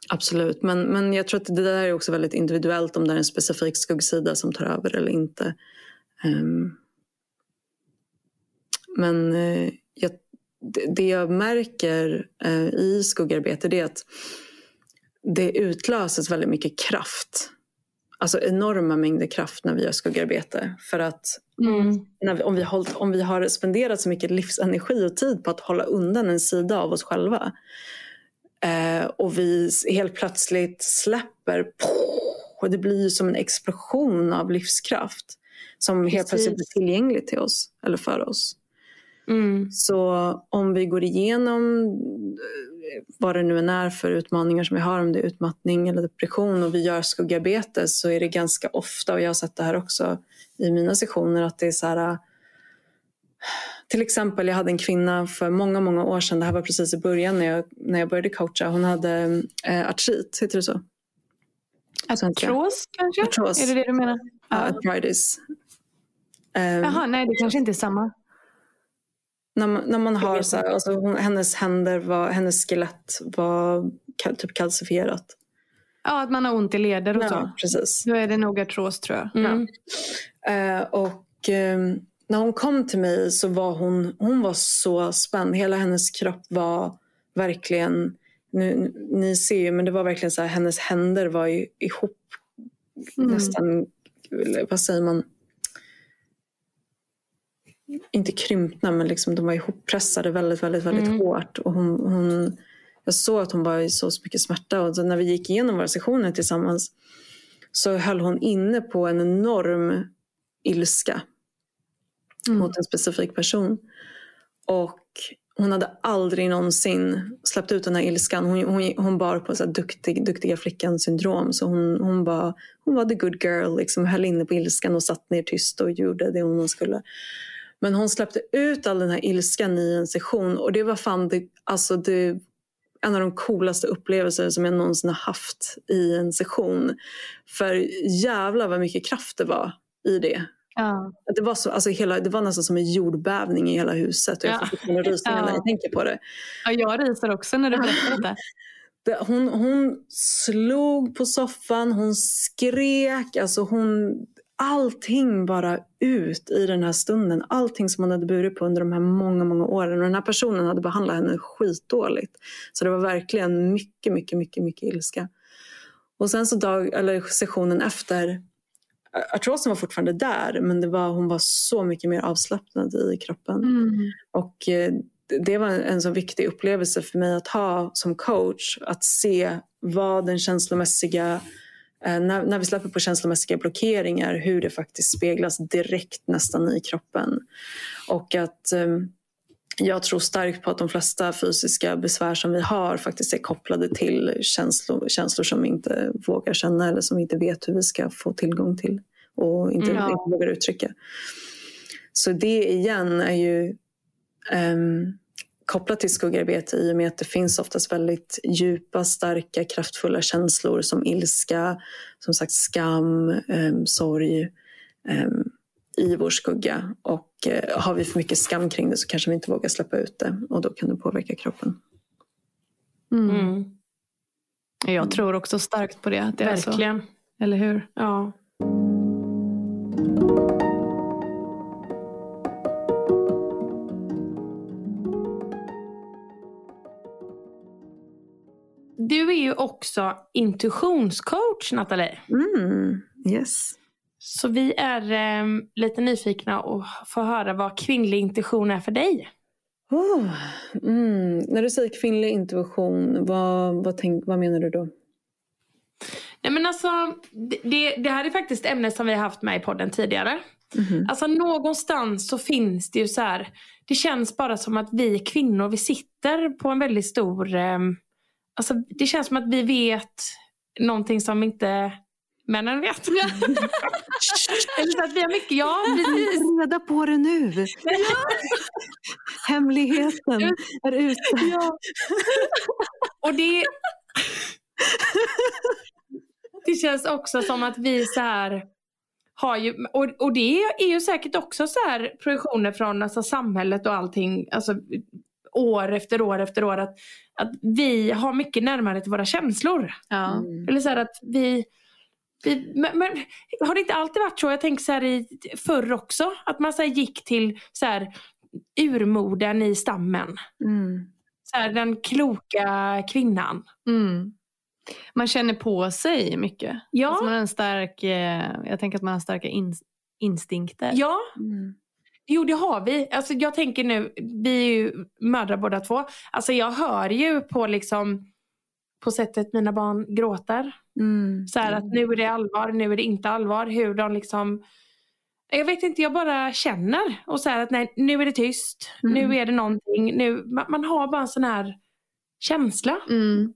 Absolut, men, men jag tror att det där är också väldigt individuellt om det är en specifik skuggsida som tar över eller inte. Um, men uh, jag det jag märker eh, i skuggarbete det är att det utlöses väldigt mycket kraft. Alltså enorma mängder kraft när vi gör skuggarbete. För att mm. när vi, om, vi hållit, om vi har spenderat så mycket livsenergi och tid på att hålla undan en sida av oss själva eh, och vi helt plötsligt släpper och det blir som en explosion av livskraft som Precis. helt plötsligt blir tillgänglig till oss eller för oss. Mm. Så om vi går igenom eh, vad det nu än är för utmaningar som vi har, om det är utmattning eller depression och vi gör skuggarbete så är det ganska ofta, och jag har sett det här också i mina sessioner, att det är så här till exempel, jag hade en kvinna för många, många år sedan, det här var precis i början när jag, när jag började coacha, hon hade eh, artrit, heter det så? Artros kanske? Artros. Är det det du menar? Ja, arthritis. Um, Jaha, nej det kanske inte är samma. När man, när man har så här, alltså hon, hennes händer, var, hennes skelett var typ kalcifierat. Ja, att man har ont i leder och ja, så. Precis. Då är det nog artros tror jag. Mm. Ja. Uh, och uh, när hon kom till mig så var hon, hon var så spänd. Hela hennes kropp var verkligen, nu, ni ser ju, men det var verkligen så här, hennes händer var ihop mm. nästan, vad säger man, inte krympna men liksom de var ihoppressade väldigt, väldigt, väldigt mm. hårt. Och hon, hon, jag såg att hon var i så mycket smärta och när vi gick igenom våra sessioner tillsammans så höll hon inne på en enorm ilska mm. mot en specifik person. Och hon hade aldrig någonsin släppt ut den här ilskan. Hon, hon, hon bar på så duktig, duktiga flickan syndrom. Så hon, hon, var, hon var the good girl, liksom, höll inne på ilskan och satt ner tyst och gjorde det hon skulle. Men hon släppte ut all den här ilskan i en session och det var fan det, alltså det, en av de coolaste upplevelser som jag någonsin har haft i en session. För jävla vad mycket kraft det var i det. Ja. Det, var så, alltså hela, det var nästan som en jordbävning i hela huset och jag får fortfarande rysningar ja. när jag tänker på det. Ja, jag ryser också när du berättar det. det hon, hon slog på soffan, hon skrek, alltså hon, allting bara ut i den här stunden. Allting som hon hade burit på under de här många, många åren. Och den här personen hade behandlat henne skitdåligt. Så det var verkligen mycket, mycket, mycket, mycket ilska. Och sen så dag, eller sessionen efter, artrosen var fortfarande där men det var, hon var så mycket mer avslappnad i kroppen. Mm. Och eh, det var en så viktig upplevelse för mig att ha som coach. Att se vad den känslomässiga när, när vi släpper på känslomässiga blockeringar, hur det faktiskt speglas direkt nästan i kroppen. Och att eh, jag tror starkt på att de flesta fysiska besvär som vi har faktiskt är kopplade till känslor, känslor som vi inte vågar känna eller som vi inte vet hur vi ska få tillgång till och inte, mm, ja. inte vågar uttrycka. Så det igen är ju um, kopplat till skuggarbete i och med att det finns oftast väldigt djupa, starka, kraftfulla känslor som ilska, som sagt skam, eh, sorg eh, i vår skugga. Och eh, har vi för mycket skam kring det så kanske vi inte vågar släppa ut det och då kan det påverka kroppen. Mm. Mm. Jag tror också starkt på det. det Verkligen. Så. Eller hur? Ja. Också intuitionscoach, Nathalie. Mm, yes. Så vi är eh, lite nyfikna och få höra vad kvinnlig intuition är för dig. Oh, mm. När du säger kvinnlig intuition, vad, vad, tänk, vad menar du då? Nej men alltså, det, det här är faktiskt ämne som vi har haft med i podden tidigare. Mhm. Alltså någonstans så finns det ju så här, det känns bara som att vi kvinnor, vi sitter på en väldigt stor, eh, alltså det känns som att vi vet någonting som inte männen vet. Eller så att vi har mycket, ja precis. Reda på det nu! Hemligheten är ute. Ja. Och det... Det känns också som att vi så här har ju, och, och det är ju säkert också så här projektioner från alltså, samhället och allting, alltså år efter år efter år, att, att vi har mycket närmare till våra känslor. Ja. Mm. Eller så här att vi, vi men, men har det inte alltid varit så? Jag tänker så här i förr också, att man så här gick till så här urmodern i stammen. Mm. Så här, den kloka kvinnan. Mm. Man känner på sig mycket. Ja, Alltså man har en stark, eh, jag tänker att man har starka in, instinkter. ja Mm. Jo det har vi. Alltså, jag tänker nu, vi är ju mödrar båda två. Alltså, jag hör ju på liksom på sättet mina barn gråter. Mm. Så här att nu är det allvar, nu är det inte allvar. Hur de liksom jag vet inte, jag bara känner. Och så här att nej, nu är det tyst. Mm. Nu är det någonting. Nu, man, man har bara en sån här känsla. Mm,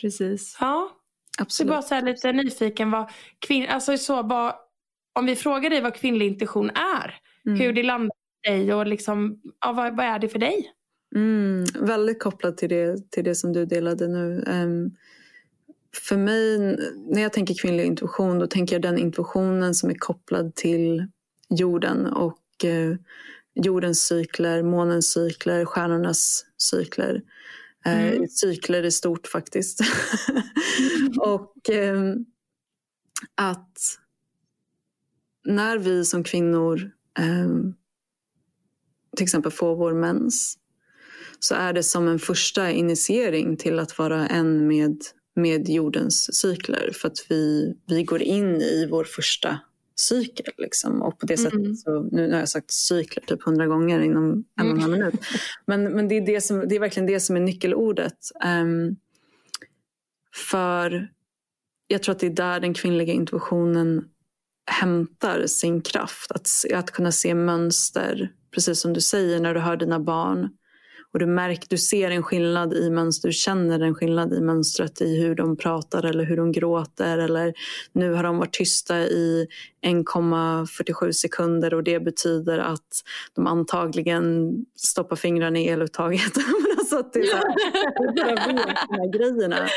precis. Ja, så Absolut. bara så här lite nyfiken vad kvinn, alltså så vad, om vi frågar dig vad kvinnlig intuition är. Mm. Hur det landar i dig och liksom, ja, vad, vad är det för dig? Mm, väldigt kopplad till det, till det som du delade nu. Ehm, för mig, när jag tänker kvinnlig intuition, då tänker jag den intuitionen som är kopplad till jorden och eh, jordens cykler, månens cykler, stjärnornas cykler. Eh, Mm. Cykler i stort faktiskt. och ehm, att när vi som kvinnor ehm, till exempel får vår mens så är det som en första initiering till att vara en med, med jordens cykler. För att vi, vi går in i vår första cykel. Liksom. Och på det Mm. sättet, så, nu har jag sagt cykler typ hundra gånger inom en och en halv minut. Men, men det, är det, som, det är verkligen det som är nyckelordet. Ehm, för jag tror att det är där den kvinnliga intuitionen hämtar sin kraft. Att, att kunna se mönster, precis som du säger när du hör dina barn. Och du, märker, du ser en skillnad i mönster, du känner en skillnad i mönstret i hur de pratar eller hur de gråter. Eller nu har de varit tysta i 1,47 sekunder och det betyder att de antagligen stoppar fingrarna i eluttaget. Alltså att det är så här, de här grejerna.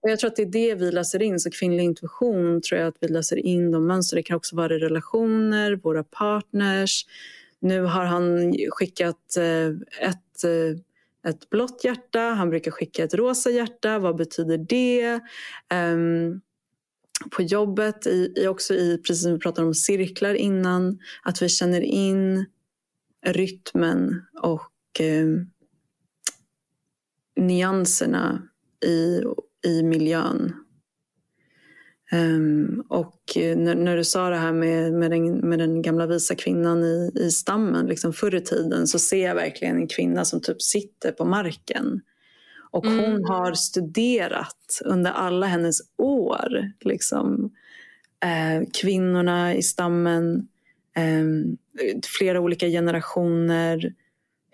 Och jag tror att det är det vi läser in. Så kvinnlig intuition tror jag att vi läser in de mönster. Det kan också vara i relationer, våra partners. Nu har han skickat eh, ett, eh, ett blått hjärta, han brukar skicka ett rosa hjärta. Vad betyder det? Um, på jobbet, i, i också i, precis som vi pratade om cirklar innan, att vi känner in rytmen och eh, nyanserna i, i miljön. Ehm, och när, när du sa det här med, med, den, med den gamla visa kvinnan i, i stammen, liksom förr i tiden, så ser jag verkligen en kvinna som typ sitter på marken. Och hon Mm. har studerat under alla hennes år, liksom, eh, kvinnorna i stammen, eh, flera olika generationer,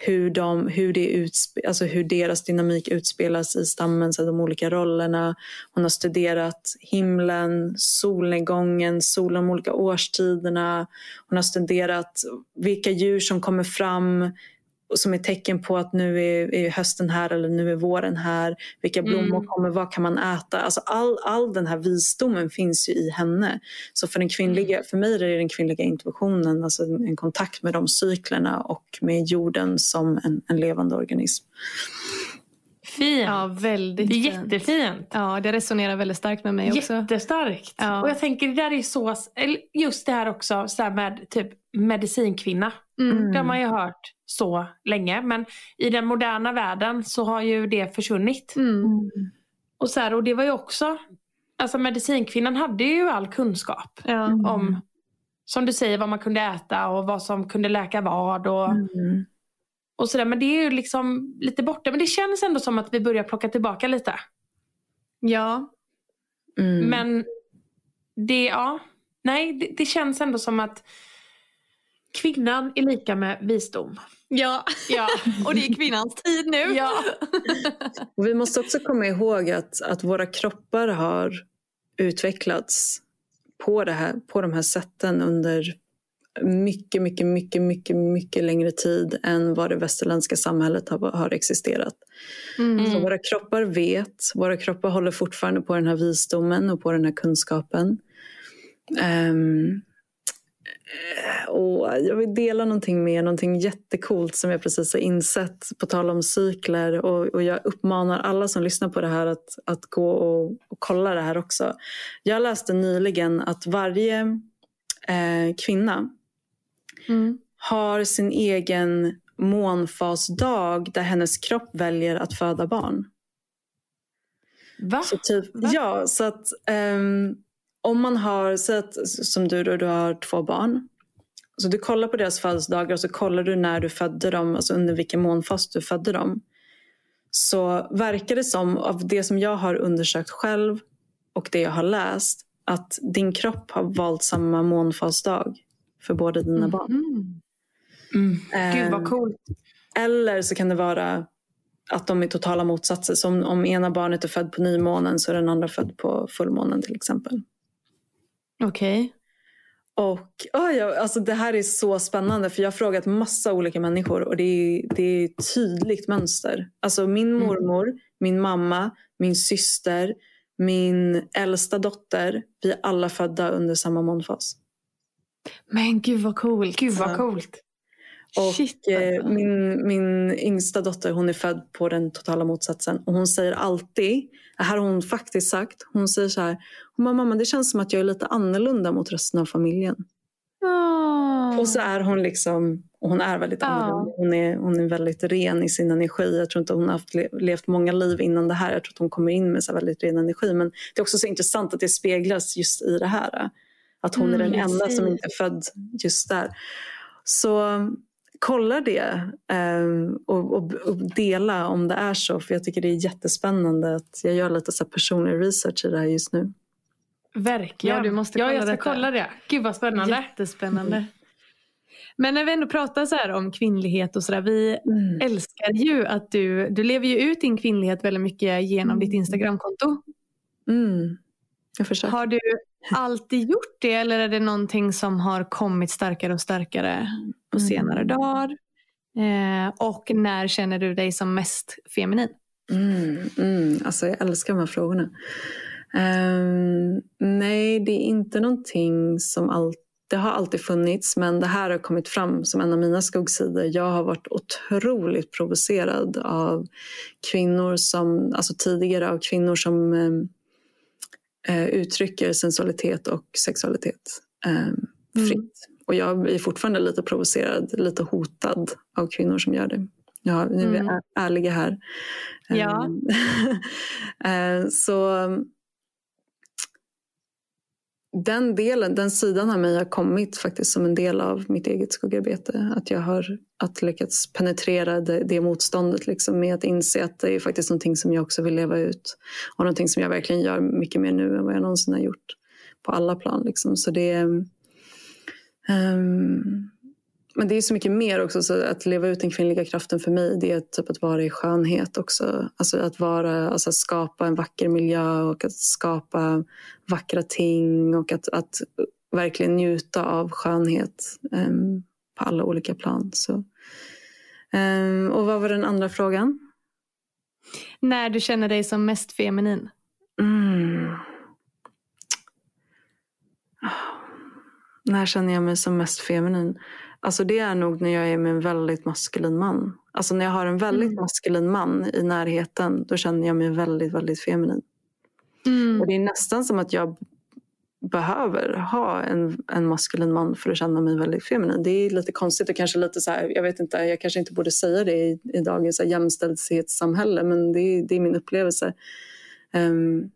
hur, de, hur, det utspe, alltså hur deras dynamik utspelas i stammen, så de olika rollerna. Hon har studerat himlen, solnedgången, solen, de olika årstiderna. Hon har studerat vilka djur som kommer fram och som är tecken på att nu är, är hösten här eller nu är våren här. Vilka blommor Mm. kommer, vad kan man äta? Alltså all, all den här visdomen finns ju i henne. Så för, den kvinnliga, för mig är det den kvinnliga intuitionen, alltså en kontakt med de cyklerna och med jorden som en, en levande organism. Fint. Ja, väldigt det är fint. jättefint. Ja, det resonerar väldigt starkt med mig också. Jättestarkt. Ja. Och jag tänker det där är så, just det här också så här med typ medicinkvinna. Mm. Det har man ju hört så länge. Men i den moderna världen så har ju det försvunnit. Mm. Och, så här, och det var ju också, alltså medicinkvinnan hade ju all kunskap Ja. om, som du säger, vad man kunde äta och vad som kunde läka vad. Och, Mm. Och sådär. Men det är ju liksom lite borta. Men det känns ändå som att vi börjar plocka tillbaka lite. ja. Mm. Men det, ja, nej, det, det känns ändå som att kvinnan är lika med visdom. Ja, Ja. och det är kvinnans tid nu. Ja. Och vi måste också komma ihåg att, att våra kroppar har utvecklats på, det här, på de här sätten under mycket, mycket, mycket, mycket, mycket längre tid än vad det västerländska samhället har, har existerat. Mm. Så våra kroppar vet, våra kroppar håller fortfarande på den här visdomen och på den här kunskapen. Eh, och jag vill dela någonting med er, någonting jättekult som jag precis har insett på tal om cykler. Och, och jag uppmanar alla som lyssnar på det här att, att gå och, och kolla det här också. Jag läste nyligen att varje eh, kvinna Mm. har sin egen månfasdag där hennes kropp väljer att föda barn. Va? Så typ, Va? ja, så att ehm, om man har, så att, som du då, du har två barn. Så du kollar på deras födelsedagar och så kollar du när du födde dem, alltså under vilken månfas du födde dem. Så verkar det som, av det som jag har undersökt själv och det jag har läst, att din kropp har valt samma månfasdag för båda dina barn. Mm. Mm. Gud vad coolt. eller så kan det vara att de är totala motsatser. Så om, ena barnet är född på nymånen så är den andra född på fullmånen till exempel. Okej. Och oh ja, alltså det här är så spännande för jag har frågat massa olika människor och det är, det är ett tydligt mönster. Alltså min mormor, min mamma, min syster, min äldsta dotter, vi är alla födda under samma månfas. Men gud vad coolt. Gud vad coolt. Och Shit, eh, alltså. min, min yngsta dotter hon är född på den totala motsatsen. Och hon säger alltid, det här har hon faktiskt sagt, hon säger så här, hon bara, mamma det känns som att jag är lite annorlunda mot resten av familjen. Åh. Och så är hon liksom, och hon är väldigt Ja. annorlunda. Hon är, hon är väldigt ren i sin energi. Jag tror inte hon har haft, le- levt många liv innan det här. Jag tror att hon kommer in med så väldigt ren energi. Men det är också så intressant att det speglas just i det här. Att hon är Mm, den enda som inte är född just där. Så kolla det eh, och, och, och dela om det är så. För jag tycker det är jättespännande att jag gör lite så här personlig research i det här just nu. Verkligen. Ja, du måste ja, kolla jag ska detta. kolla det. Gud vad spännande. Jättespännande. Men när vi ändå pratar så här om kvinnlighet och sådär. Vi Mm. älskar ju att du, du lever ju ut din kvinnlighet väldigt mycket genom ditt Instagramkonto. Mm. Jag försöker. Har du alltid gjort det eller är det någonting som har kommit starkare och starkare på Mm. senare dagar? Eh, och när känner du dig som mest feminin? Mm, mm. Alltså jag älskar de här frågorna. Ehm, nej, det är inte någonting som alltid det har alltid funnits, men det här har kommit fram som en av mina skuggsidor. Jag har varit otroligt provocerad av kvinnor som, alltså tidigare av kvinnor som ehm, eh, uttrycker sensualitet och sexualitet eh, fritt. Och jag är fortfarande lite provocerad, lite hotad av kvinnor som gör det. Ja, nu är vi Mm. är ärliga här. Ja. Eh, Så den delen, den sidan av mig har kommit faktiskt som en del av mitt eget skuggarbete. Att jag har att lyckats penetrera det, det motståndet liksom med att inse att det är faktiskt någonting som jag också vill leva ut. Och någonting som jag verkligen gör mycket mer nu än vad jag någonsin har gjort. På alla plan liksom. Så det um, men det är så mycket mer också. Så att leva ut den kvinnliga kraften för mig det är typ att vara i skönhet också. Alltså att vara, alltså att skapa en vacker miljö och att skapa vackra ting och att, att verkligen njuta av skönhet em, på alla olika plan. Så. Em, och vad var den andra frågan? När du känner dig som mest feminin? Mm. När känner jag mig som mest feminin? Alltså det är nog när jag är med en väldigt maskulin man. Alltså när jag har en väldigt Mm. maskulin man i närheten, då känner jag mig väldigt, väldigt feminin. Mm. Och det är nästan som att jag behöver ha en, en maskulin man för att känna mig väldigt feminin. Det är lite konstigt och kanske lite så här, jag vet inte, jag kanske inte borde säga det i, i dagens jämställdhetssamhälle, men det, är- det är min upplevelse. Ehm,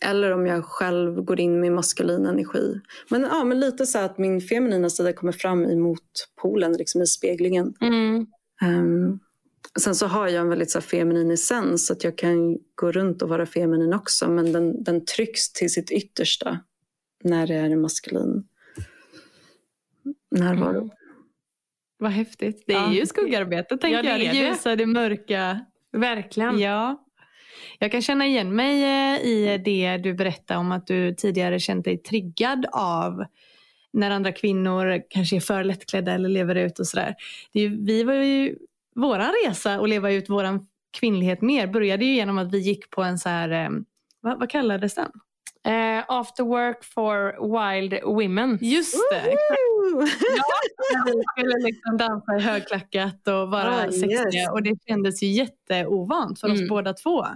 eller om jag själv går in med maskulin energi. Men, ja, men lite så att min feminina sida kommer fram i motpolen, liksom i speglingen. Mm. Ehm, Sen så har jag en väldigt så här, feminin essens så att jag kan gå runt och vara feminin också men den, den trycks till sitt yttersta när det är en maskulin närvaro. Mm. Vad häftigt. Det är Ja. ju skuggarbete tänker Ja, det jag. Det. ljusa, det mörka. Verkligen. Ja. Jag kan känna igen mig eh, i det du berättade om att du tidigare känt dig triggad av när andra kvinnor kanske är för lättklädda eller lever ut och sådär. Vi var ju, våran resa att leva ut våran kvinnlighet mer började ju genom att vi gick på en så här, eh, vad, vad kallades den? Eh, after work for wild women. Just det! Vi skulle liksom dansa i högklackat och vara Ah, sexiga. yes. Och det kändes ju jätteovant för oss Mm. båda två.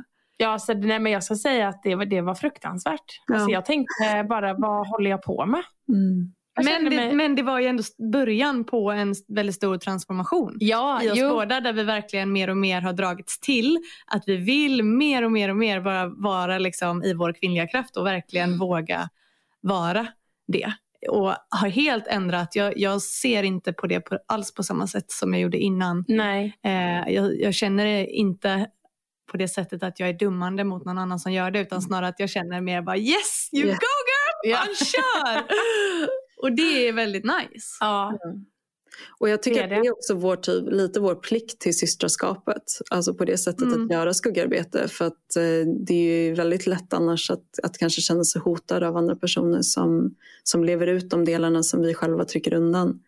Ja, så, nej, men jag ska säga att det var, det var fruktansvärt. Ja. Alltså, jag tänkte bara, vad håller jag på med? Mm. Men det, mig- men det var ju ändå början på en väldigt stor transformation. Ja, i oss jo. båda där vi verkligen mer och mer har dragits till att vi vill mer och mer och mer vara, vara liksom i vår kvinnliga kraft och verkligen Mm. våga vara det. Och har helt ändrat. Jag, jag ser inte på det på, alls på samma sätt som jag gjorde innan. Nej. Eh, jag, jag känner det inte på det sättet att jag är dummande mot någon annan som gör det utan snarare att jag känner mer bara yes you Yeah. go girl, Ja. man kör! och det är väldigt nice. Ja. Och jag tycker Det är att det är också vår typ, lite vår plikt till systraskapet. Alltså på det sättet Mm. att göra skuggarbete. För att eh, det är ju väldigt lätt annars att, att kanske känna sig hotad av andra personer som, som lever ut de delarna som vi själva trycker undan.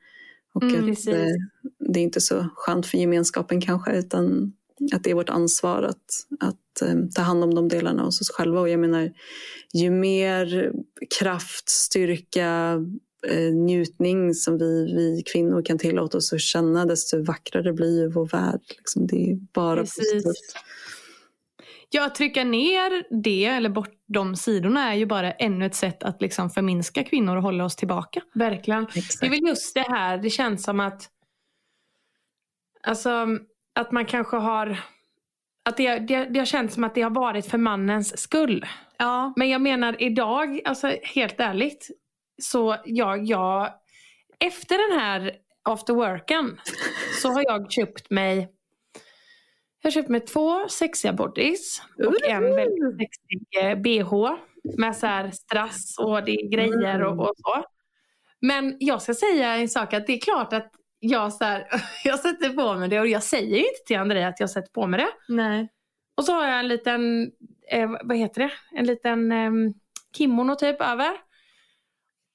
Och Mm, att eh, det är inte så skönt för gemenskapen kanske utan att det är vårt ansvar att, att eh, ta hand om de delarna hos oss själva. Och jag menar, ju mer kraft, styrka, eh, njutning som vi, vi kvinnor kan tillåta oss att känna desto vackrare blir ju vår värld. Liksom, det är bara Precis. positivt. Ja, att trycka ner det eller bort de sidorna är ju bara ännu ett sätt att liksom förminska kvinnor och hålla oss tillbaka. Verkligen. Det är väl just det här, det känns som att Alltså att man kanske har att det, det, det har känts som att det har varit för mannens skull. Ja. Men jag menar idag, alltså helt ärligt, så jag, jag efter den här after worken så har jag köpt mig jag har köpt mig två sexiga bodies och en väldigt sexig eh, bh med så här strass och det är grejer och, och så. Men jag ska säga en sak att det är klart att jag, så här, jag sätter på mig det och jag säger ju inte till Andrea att jag sätter på mig det. Nej. Och så har jag en liten, eh, vad heter det, en liten eh, kimono typ över.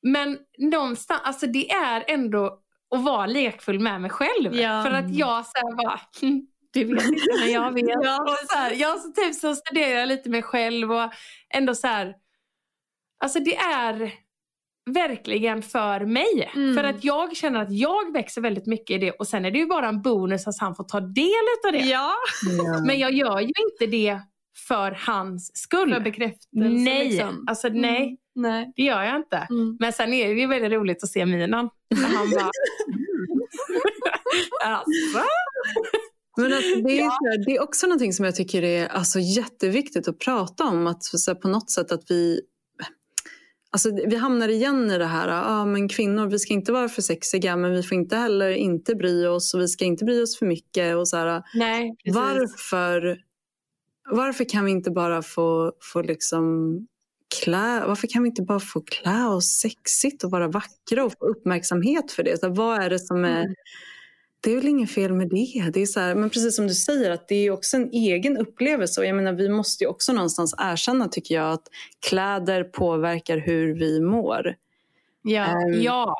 Men någonstans, alltså det är ändå att vara lekfull med mig själv. Ja. För att jag så här bara, "Hm, du vet inte men jag vet. Ja. och så här, jag så typ så studerar jag lite mig själv och ändå så här, alltså det är verkligen för mig. Mm. För att jag känner att jag växer väldigt mycket i det och sen är det ju bara en bonus att han får ta del av det. Ja, Ja. Men jag gör ju inte det för hans skull. för bekräftelse. nej, Liksom. alltså Mm. nej, nej. det gör jag inte. Mm. Men sen är det ju väldigt roligt att se minen. När han bara... alltså? Men alltså, det, är här, det är också någonting som jag tycker är alltså, jätteviktigt att prata om. Att så här, på något sätt att vi... Alltså, vi hamnar igen i det här, ah, men kvinnor vi ska inte vara för sexiga men vi får inte heller inte bry oss och vi ska inte bry oss för mycket. Och så här, Nej, varför, varför kan vi inte bara få, få liksom klä, varför kan vi inte bara få klä oss sexigt och vara vackra och få uppmärksamhet för det? Så vad är det som är Mm. Det är väl inget fel med det. det är så här, men precis som du säger, att det är också en egen upplevelse. Och jag menar, vi måste ju också någonstans erkänna, tycker jag, att kläder påverkar hur vi mår. Ja. Ehm, Ja,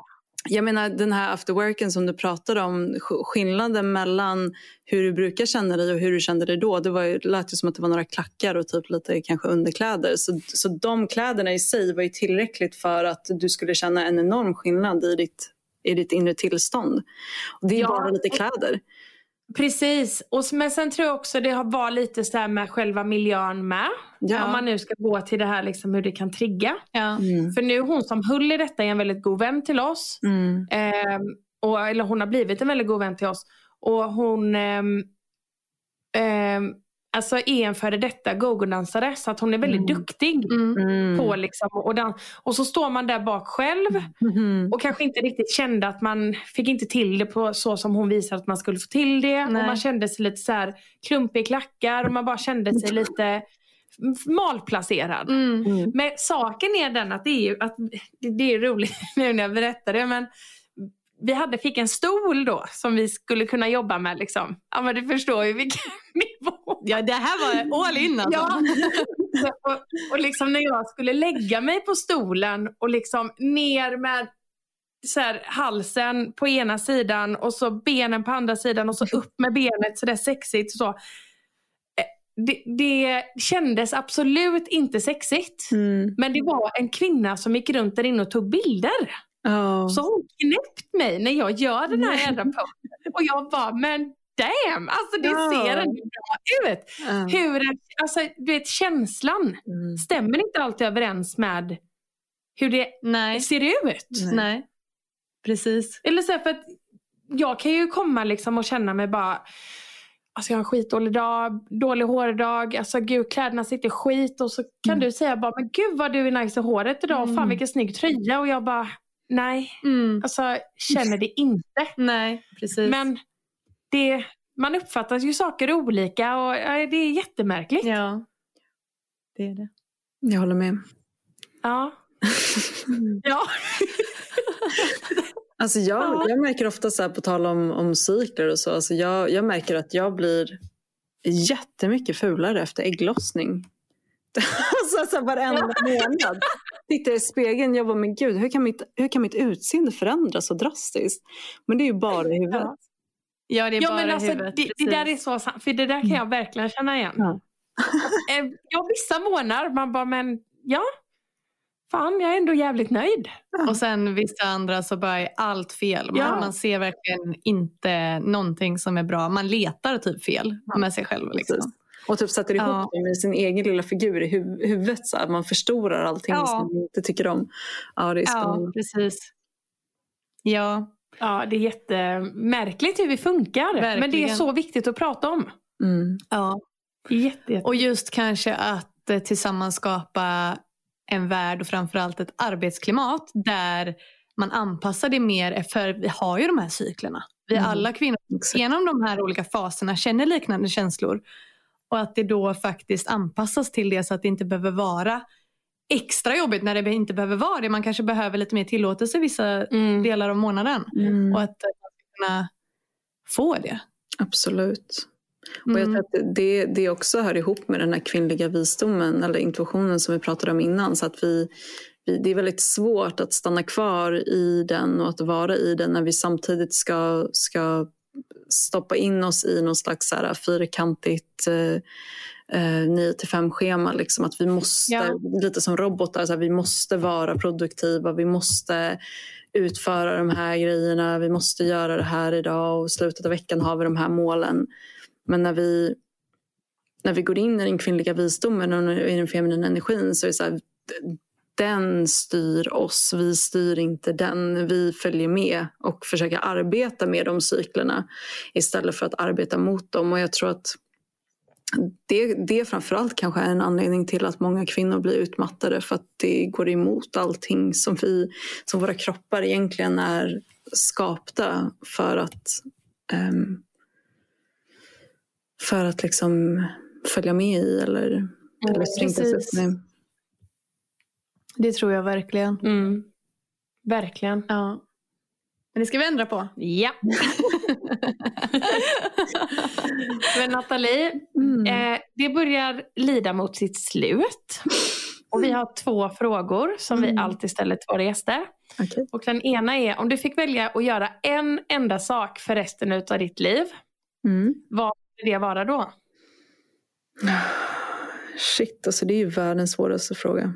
Jag menar, den här afterworken som du pratade om, sk- skillnaden mellan hur du brukar känna dig och hur du kände dig då, det var ju, lät ju som att det var några klackar och typ lite kanske underkläder. Så, så de kläderna i sig var ju tillräckligt för att du skulle känna en enorm skillnad i ditt, i ditt inre tillstånd. Och det är Ja. bara lite kläder. precis. Och, men sen tror jag också det har varit lite så här med själva miljön med. Ja. Om man nu ska gå till det här liksom hur det kan trigga. Ja. Mm. För nu hon som höll i detta är en väldigt god vän till oss. Mm. Ehm, och, eller hon har blivit en väldigt god vän till oss. Och hon ehm, ehm, alltså, är en före detta gogodansare så att hon är väldigt Mm. duktig. Mm. Mm. På liksom, och, dan- och så står man där bak själv Mhm. och kanske inte riktigt kände att man fick inte till det på så som hon visade att man skulle få till det. Nej. Och man kände sig lite så här klumpig i klackar och man bara kände sig lite malplacerad. Mm. Mm. Men saken är den att det är ju att, det är roligt nu när jag berättar det men vi hade, fick en stol då som vi skulle kunna jobba med liksom. Ja men du förstår ju vilken nivå. Ja, det här var all in alltså. Ja. Och, och liksom när jag skulle lägga mig på stolen och liksom ner med så här, halsen på ena sidan och så benen på andra sidan och så upp med benet så där sexigt. Så. Eh, Det, det kändes absolut inte sexigt. Mm. Men det var en kvinna som gick runt där inne och tog bilder. Ja. Så hon knäppt mig när jag gör den här jävla posten. Och jag bara, men damn! Alltså det Ja. ser ändå bra ut. Ja. Hur, alltså du vet känslan Mm. stämmer inte alltid överens med hur det Nej. ser ut. Nej. Nej. Precis. Eller så här, för att jag kan ju komma liksom och känna mig bara Alltså jag har en skitdålig dag, dålig hårdag, alltså gud kläderna sitter skit och så kan Mm. du säga bara men gud vad du är nice i håret idag och fan Mm. vilken snygg tröja och jag bara nej, Mm. alltså känner det inte. Nej, precis. Men det, man uppfattar ju saker olika och det är jättemärkligt. Ja, det är det. Jag håller med. Ja. ja. Alltså jag, Ja. jag märker ofta så här på tal om, om cykler och så. Alltså jag, jag märker att jag blir jättemycket fulare efter ägglossning. alltså så här varenda månad. Tittar i spegeln jag bara, men gud hur kan, mitt, hur kan mitt utseende förändras så drastiskt? Men det är ju bara i huvudet. Ja. Ja, det är Ja, bara men alltså, huvudet. det, det där är så sant, för det där kan jag verkligen känna igen. Ja. Eh, Ja, vissa månader man bara, men ja, fan jag är ändå jävligt nöjd. Och sen vissa andra så bara är allt fel. Man, Ja. man ser verkligen inte någonting som är bra. Man letar typ fel med sig själv. Liksom. Och typ sätter ihop Ja. det med sin egen lilla figur i hu- huvudet. Så här. Man förstorar allting Ja. som man inte tycker om. Ja, det är Ja, spännande. precis. Ja, Ja, det är jättemärkligt hur vi funkar. Men det är Verkligen. så viktigt att prata om. Mm. ja. Jätte, jätte. Och just kanske att eh, tillsammans skapa en värld och framförallt ett arbetsklimat där man anpassar det mer för vi har ju de här cyklerna. Vi Mm. alla kvinnor Exakt. genom de här olika faserna känner liknande känslor. Och att det då faktiskt anpassas till det så att det inte behöver vara extra jobbigt när det inte behöver vara det. Man kanske behöver lite mer tillåtelse vissa Mm. delar av månaden. Mm. Och att eh, man kunna få det. Absolut. Och jag Mm. tror att det, det också hör ihop med den här kvinnliga visdomen eller intuitionen som vi pratade om innan. Så att vi, vi, det är väldigt svårt att stanna kvar i den och att vara i den när vi samtidigt ska, ska stoppa in oss i någon slags så här fyrkantigt eh, eh, 9 till 5 schema. Liksom. Att vi måste, Ja. lite som robotar, så här, vi måste vara produktiva, vi måste utföra de här grejerna, vi måste göra det här idag och i slutet av veckan har vi de här målen. Men när vi, när vi går in i den kvinnliga visdomen och i den feminina energin så är det så här, den styr oss, vi styr inte den. Vi följer med och försöker arbeta med de cyklerna istället för att arbeta mot dem. Och jag tror att det, det framförallt kanske är en anledning till att många kvinnor blir utmattade för att det går emot allting som, vi, som våra kroppar egentligen är skapta för att ehm, för att liksom följa med i eller, eller synkas precis. Det tror jag verkligen. Mm. Verkligen. Ja. Men det ska vi ändra på. Ja. Men Nathalie, Mm. eh, det börjar lida mot sitt slut. Och vi har två frågor som vi Mm. alltid ställer till våra gäster. Okej. Och den ena är, om du fick välja att göra en enda sak för resten av ditt liv, Mm. vad skulle det vara då? Shit, alltså det är ju världens svåraste fråga.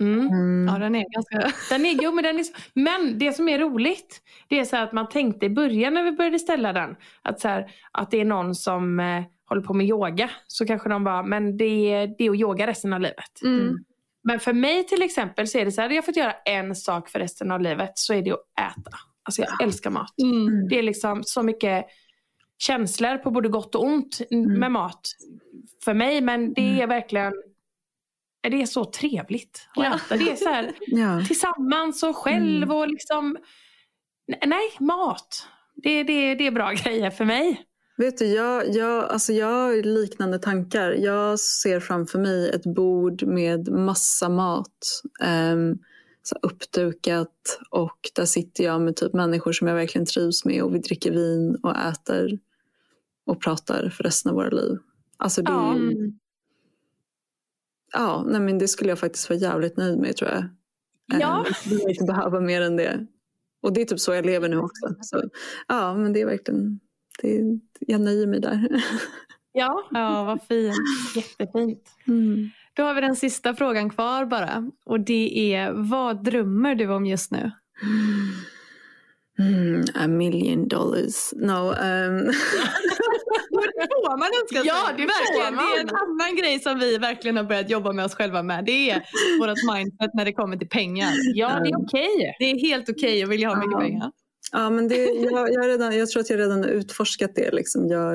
Mm. Mm. Ja, den är ganska... Den är, jo, men, den är, men det som är roligt, det är så här att man tänkte i början när vi började ställa den, att, så här, att det är någon som eh, håller på med yoga. Så kanske de bara, men det är, det är att yoga resten av livet. Mm. Men för mig till exempel så är det så här, hade jag fått göra en sak för resten av livet så är det att äta. Alltså jag älskar mat. Mm. Det är liksom så mycket känslor på både gott och ont med mat för mig. Men det är verkligen det är så trevligt att Ja. äta. Det är så här, Ja. tillsammans och själv och liksom... Nej, mat. Det, det, det är bra grejer för mig. Vet du, jag, jag, alltså jag har liknande tankar. Jag ser framför mig ett bord med massa mat. Um, så uppdukat och där sitter jag med typ människor som jag verkligen trivs med och vi dricker vin och äter och pratar för resten av våra liv. Alltså det, Ja. ja. Ja, nej men det skulle jag faktiskt vara jävligt nöjd med tror jag. Ja. Um, jag vill inte behöva mer än det. Och det är typ så jag lever nu också. Så, ja, men det är verkligen, det, jag nöjer mig där. Ja, Ja, vad fint. jättefint. Mm. Då har vi den sista frågan kvar bara. Och det är, vad drömmer du om just nu? Mm, a million dollars. No. Um, Det får man önska sig. Ja, det verkligen. Det är en annan grej som vi verkligen har börjat jobba med oss själva med. Det är vårt mindset när det kommer till pengar. Ja, det är okej. Det är helt okej att vilja ha mycket Ja. pengar. ja, men det, jag, jag, redan, jag tror att jag redan har utforskat det. Liksom. Jag,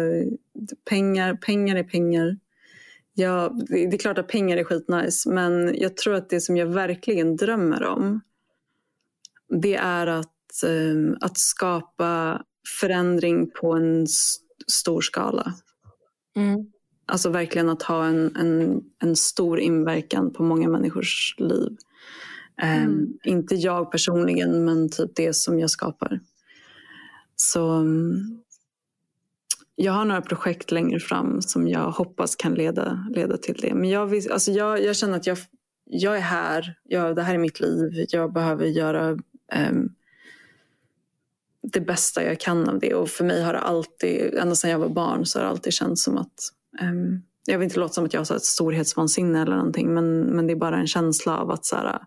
pengar, pengar är pengar. Jag, det, är klart att pengar är skitnice men jag tror att det som jag verkligen drömmer om det är att, um, att skapa förändring på en stor skala. Mm. Alltså verkligen att ha en, en, en stor inverkan på många människors liv. Ehm, Mm. Inte jag personligen, men typ det som jag skapar. Så mm, jag har några projekt längre fram som jag hoppas kan leda, leda till det. Men jag, vill, alltså jag, jag känner att jag, jag är här, jag, det här är mitt liv. Jag behöver göra ehm, det bästa jag kan av det. Och för mig har det alltid, ända sedan jag var barn, så har det alltid känts som att ehm, jag vill inte låta som att jag har så här ett storhetsvansinne eller någonting, men, men det är bara en känsla av att så här,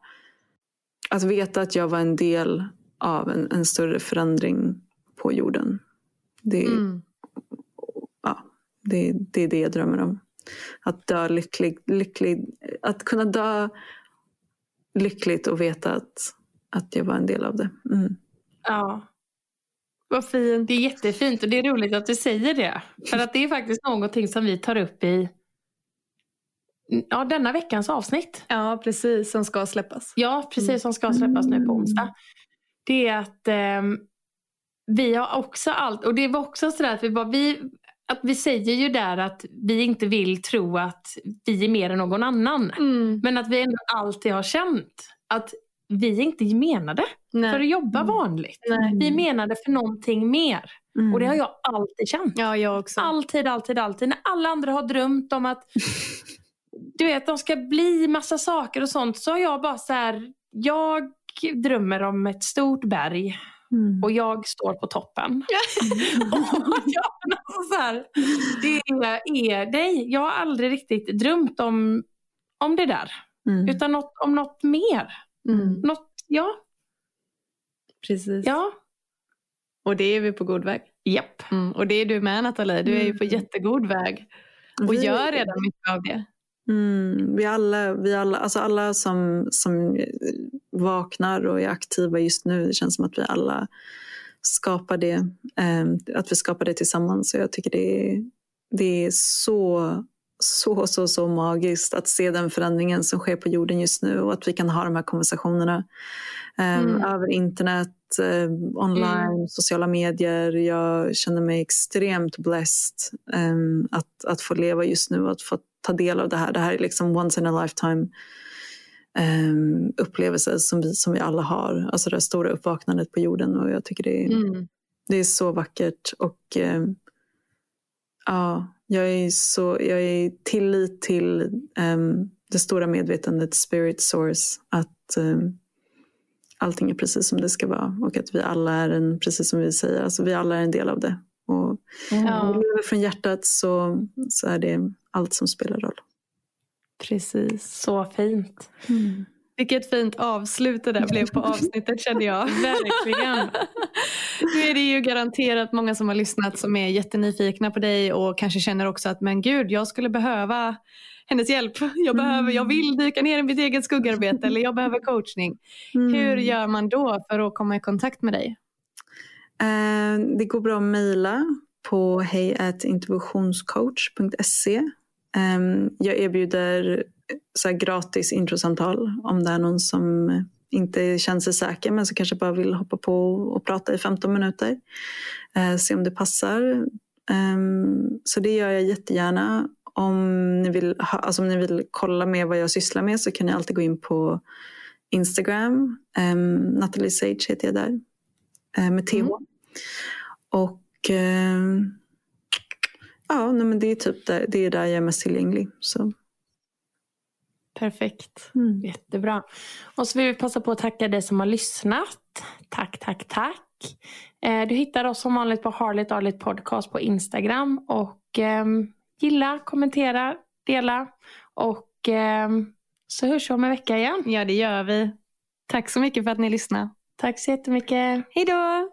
att veta att jag var en del av en, en större förändring på jorden. Det, Mm. ja, det, det är det jag drömmer om. Att dö lycklig, lycklig att kunna dö lyckligt och veta att, att jag var en del av det. Mm. Ja, Vad fint. det är jättefint och det är roligt att du säger det. För att det är faktiskt någonting som vi tar upp i ja, denna veckans avsnitt. Ja, precis. Som ska släppas. Ja, precis som ska släppas nu på onsdag. Det är att ehm, vi har också allt, och det var också sådär att vi, bara, vi, att vi säger ju där att vi inte vill tro att vi är mer än någon annan. Mm. Men att vi ändå alltid har känt att vi inte menade Nej. för att jobba vanligt. Nej. Vi menade för någonting mer. Mm. Och det har jag alltid känt. Ja, jag också. Alltid, alltid, alltid. När alla andra har drömt om att du vet, de ska bli massa saker och sånt så har jag bara så här, jag drömmer om ett stort berg Mm. och jag står på toppen. och jag, alltså så här, det är, nej, jag har aldrig riktigt drömt om, om det där. Mm. Utan något, om något mer. Mm. Något, ja, Precis. ja, Och det är vi på god väg. japp. Mm. Och det är du med Nathalie. Du är ju på Mm. jättegod väg. Och Vi- gör redan mycket av det. Mm, vi alla, vi alla, alltså alla som, som vaknar och är aktiva just nu, det känns som att vi alla skapar det. eh, att vi skapar det tillsammans. Så jag tycker det är, det är så, så, så, så magiskt att se den förändringen som sker på jorden just nu och att vi kan ha de här konversationerna eh, Mm. över internet, eh, online, sociala medier. Jag känner mig extremt blessed eh, att, att få leva just nu och att få ta del av det här. Det här är liksom once in a lifetime um, upplevelse som vi, som vi alla har. Alltså det stora uppvaknandet på jorden och jag tycker det är, Mm. det är så vackert. Och ehm, ja, jag är så, jag är tillit till ehm, det stora medvetandet, spirit source, att um, allting är precis som det ska vara och att vi alla är en, precis som vi säger, alltså vi alla är en del av det. Och Ja. om vi lever från hjärtat så, så är det allt som spelar roll. Precis. Så fint. Vilket fint avslut det där blev på avsnittet kände jag. Verkligen. Nu är det ju garanterat många som har lyssnat som är jättenyfikna på dig och kanske känner också att men gud, jag skulle behöva hennes hjälp. Jag, behöver, jag vill dyka ner i mitt eget skuggarbete eller jag behöver coachning. Mm. Hur gör man då för att komma i kontakt med dig? Eh, det går bra att mejla på hejintuitionscoach.se. Um, jag erbjuder så gratis introsamtal om det är någon som inte känner sig säker men som kanske bara vill hoppa på och prata i 15 minuter. Uh, se om det passar. Um, så det gör jag jättegärna. Om ni, vill ha, alltså om ni vill kolla mer vad jag sysslar med så kan ni alltid gå in på Instagram. Um, Natalie Sage heter jag där. Uh, med TH. Mm. Och uh, ja, nej, men det är typ där, det är där jag är mest tillgänglig. Så. Perfekt. Mm. Jättebra. Och så vill vi passa på att tacka dig som har lyssnat. Tack, tack, tack. Eh, du hittar oss som vanligt på Harligt Arligt Podcast på Instagram. Och eh, gilla, kommentera, dela. Och eh, så hörs vi om en vecka igen. Ja, det gör vi. Tack så mycket för att ni lyssnade. Tack så jättemycket. Hej då!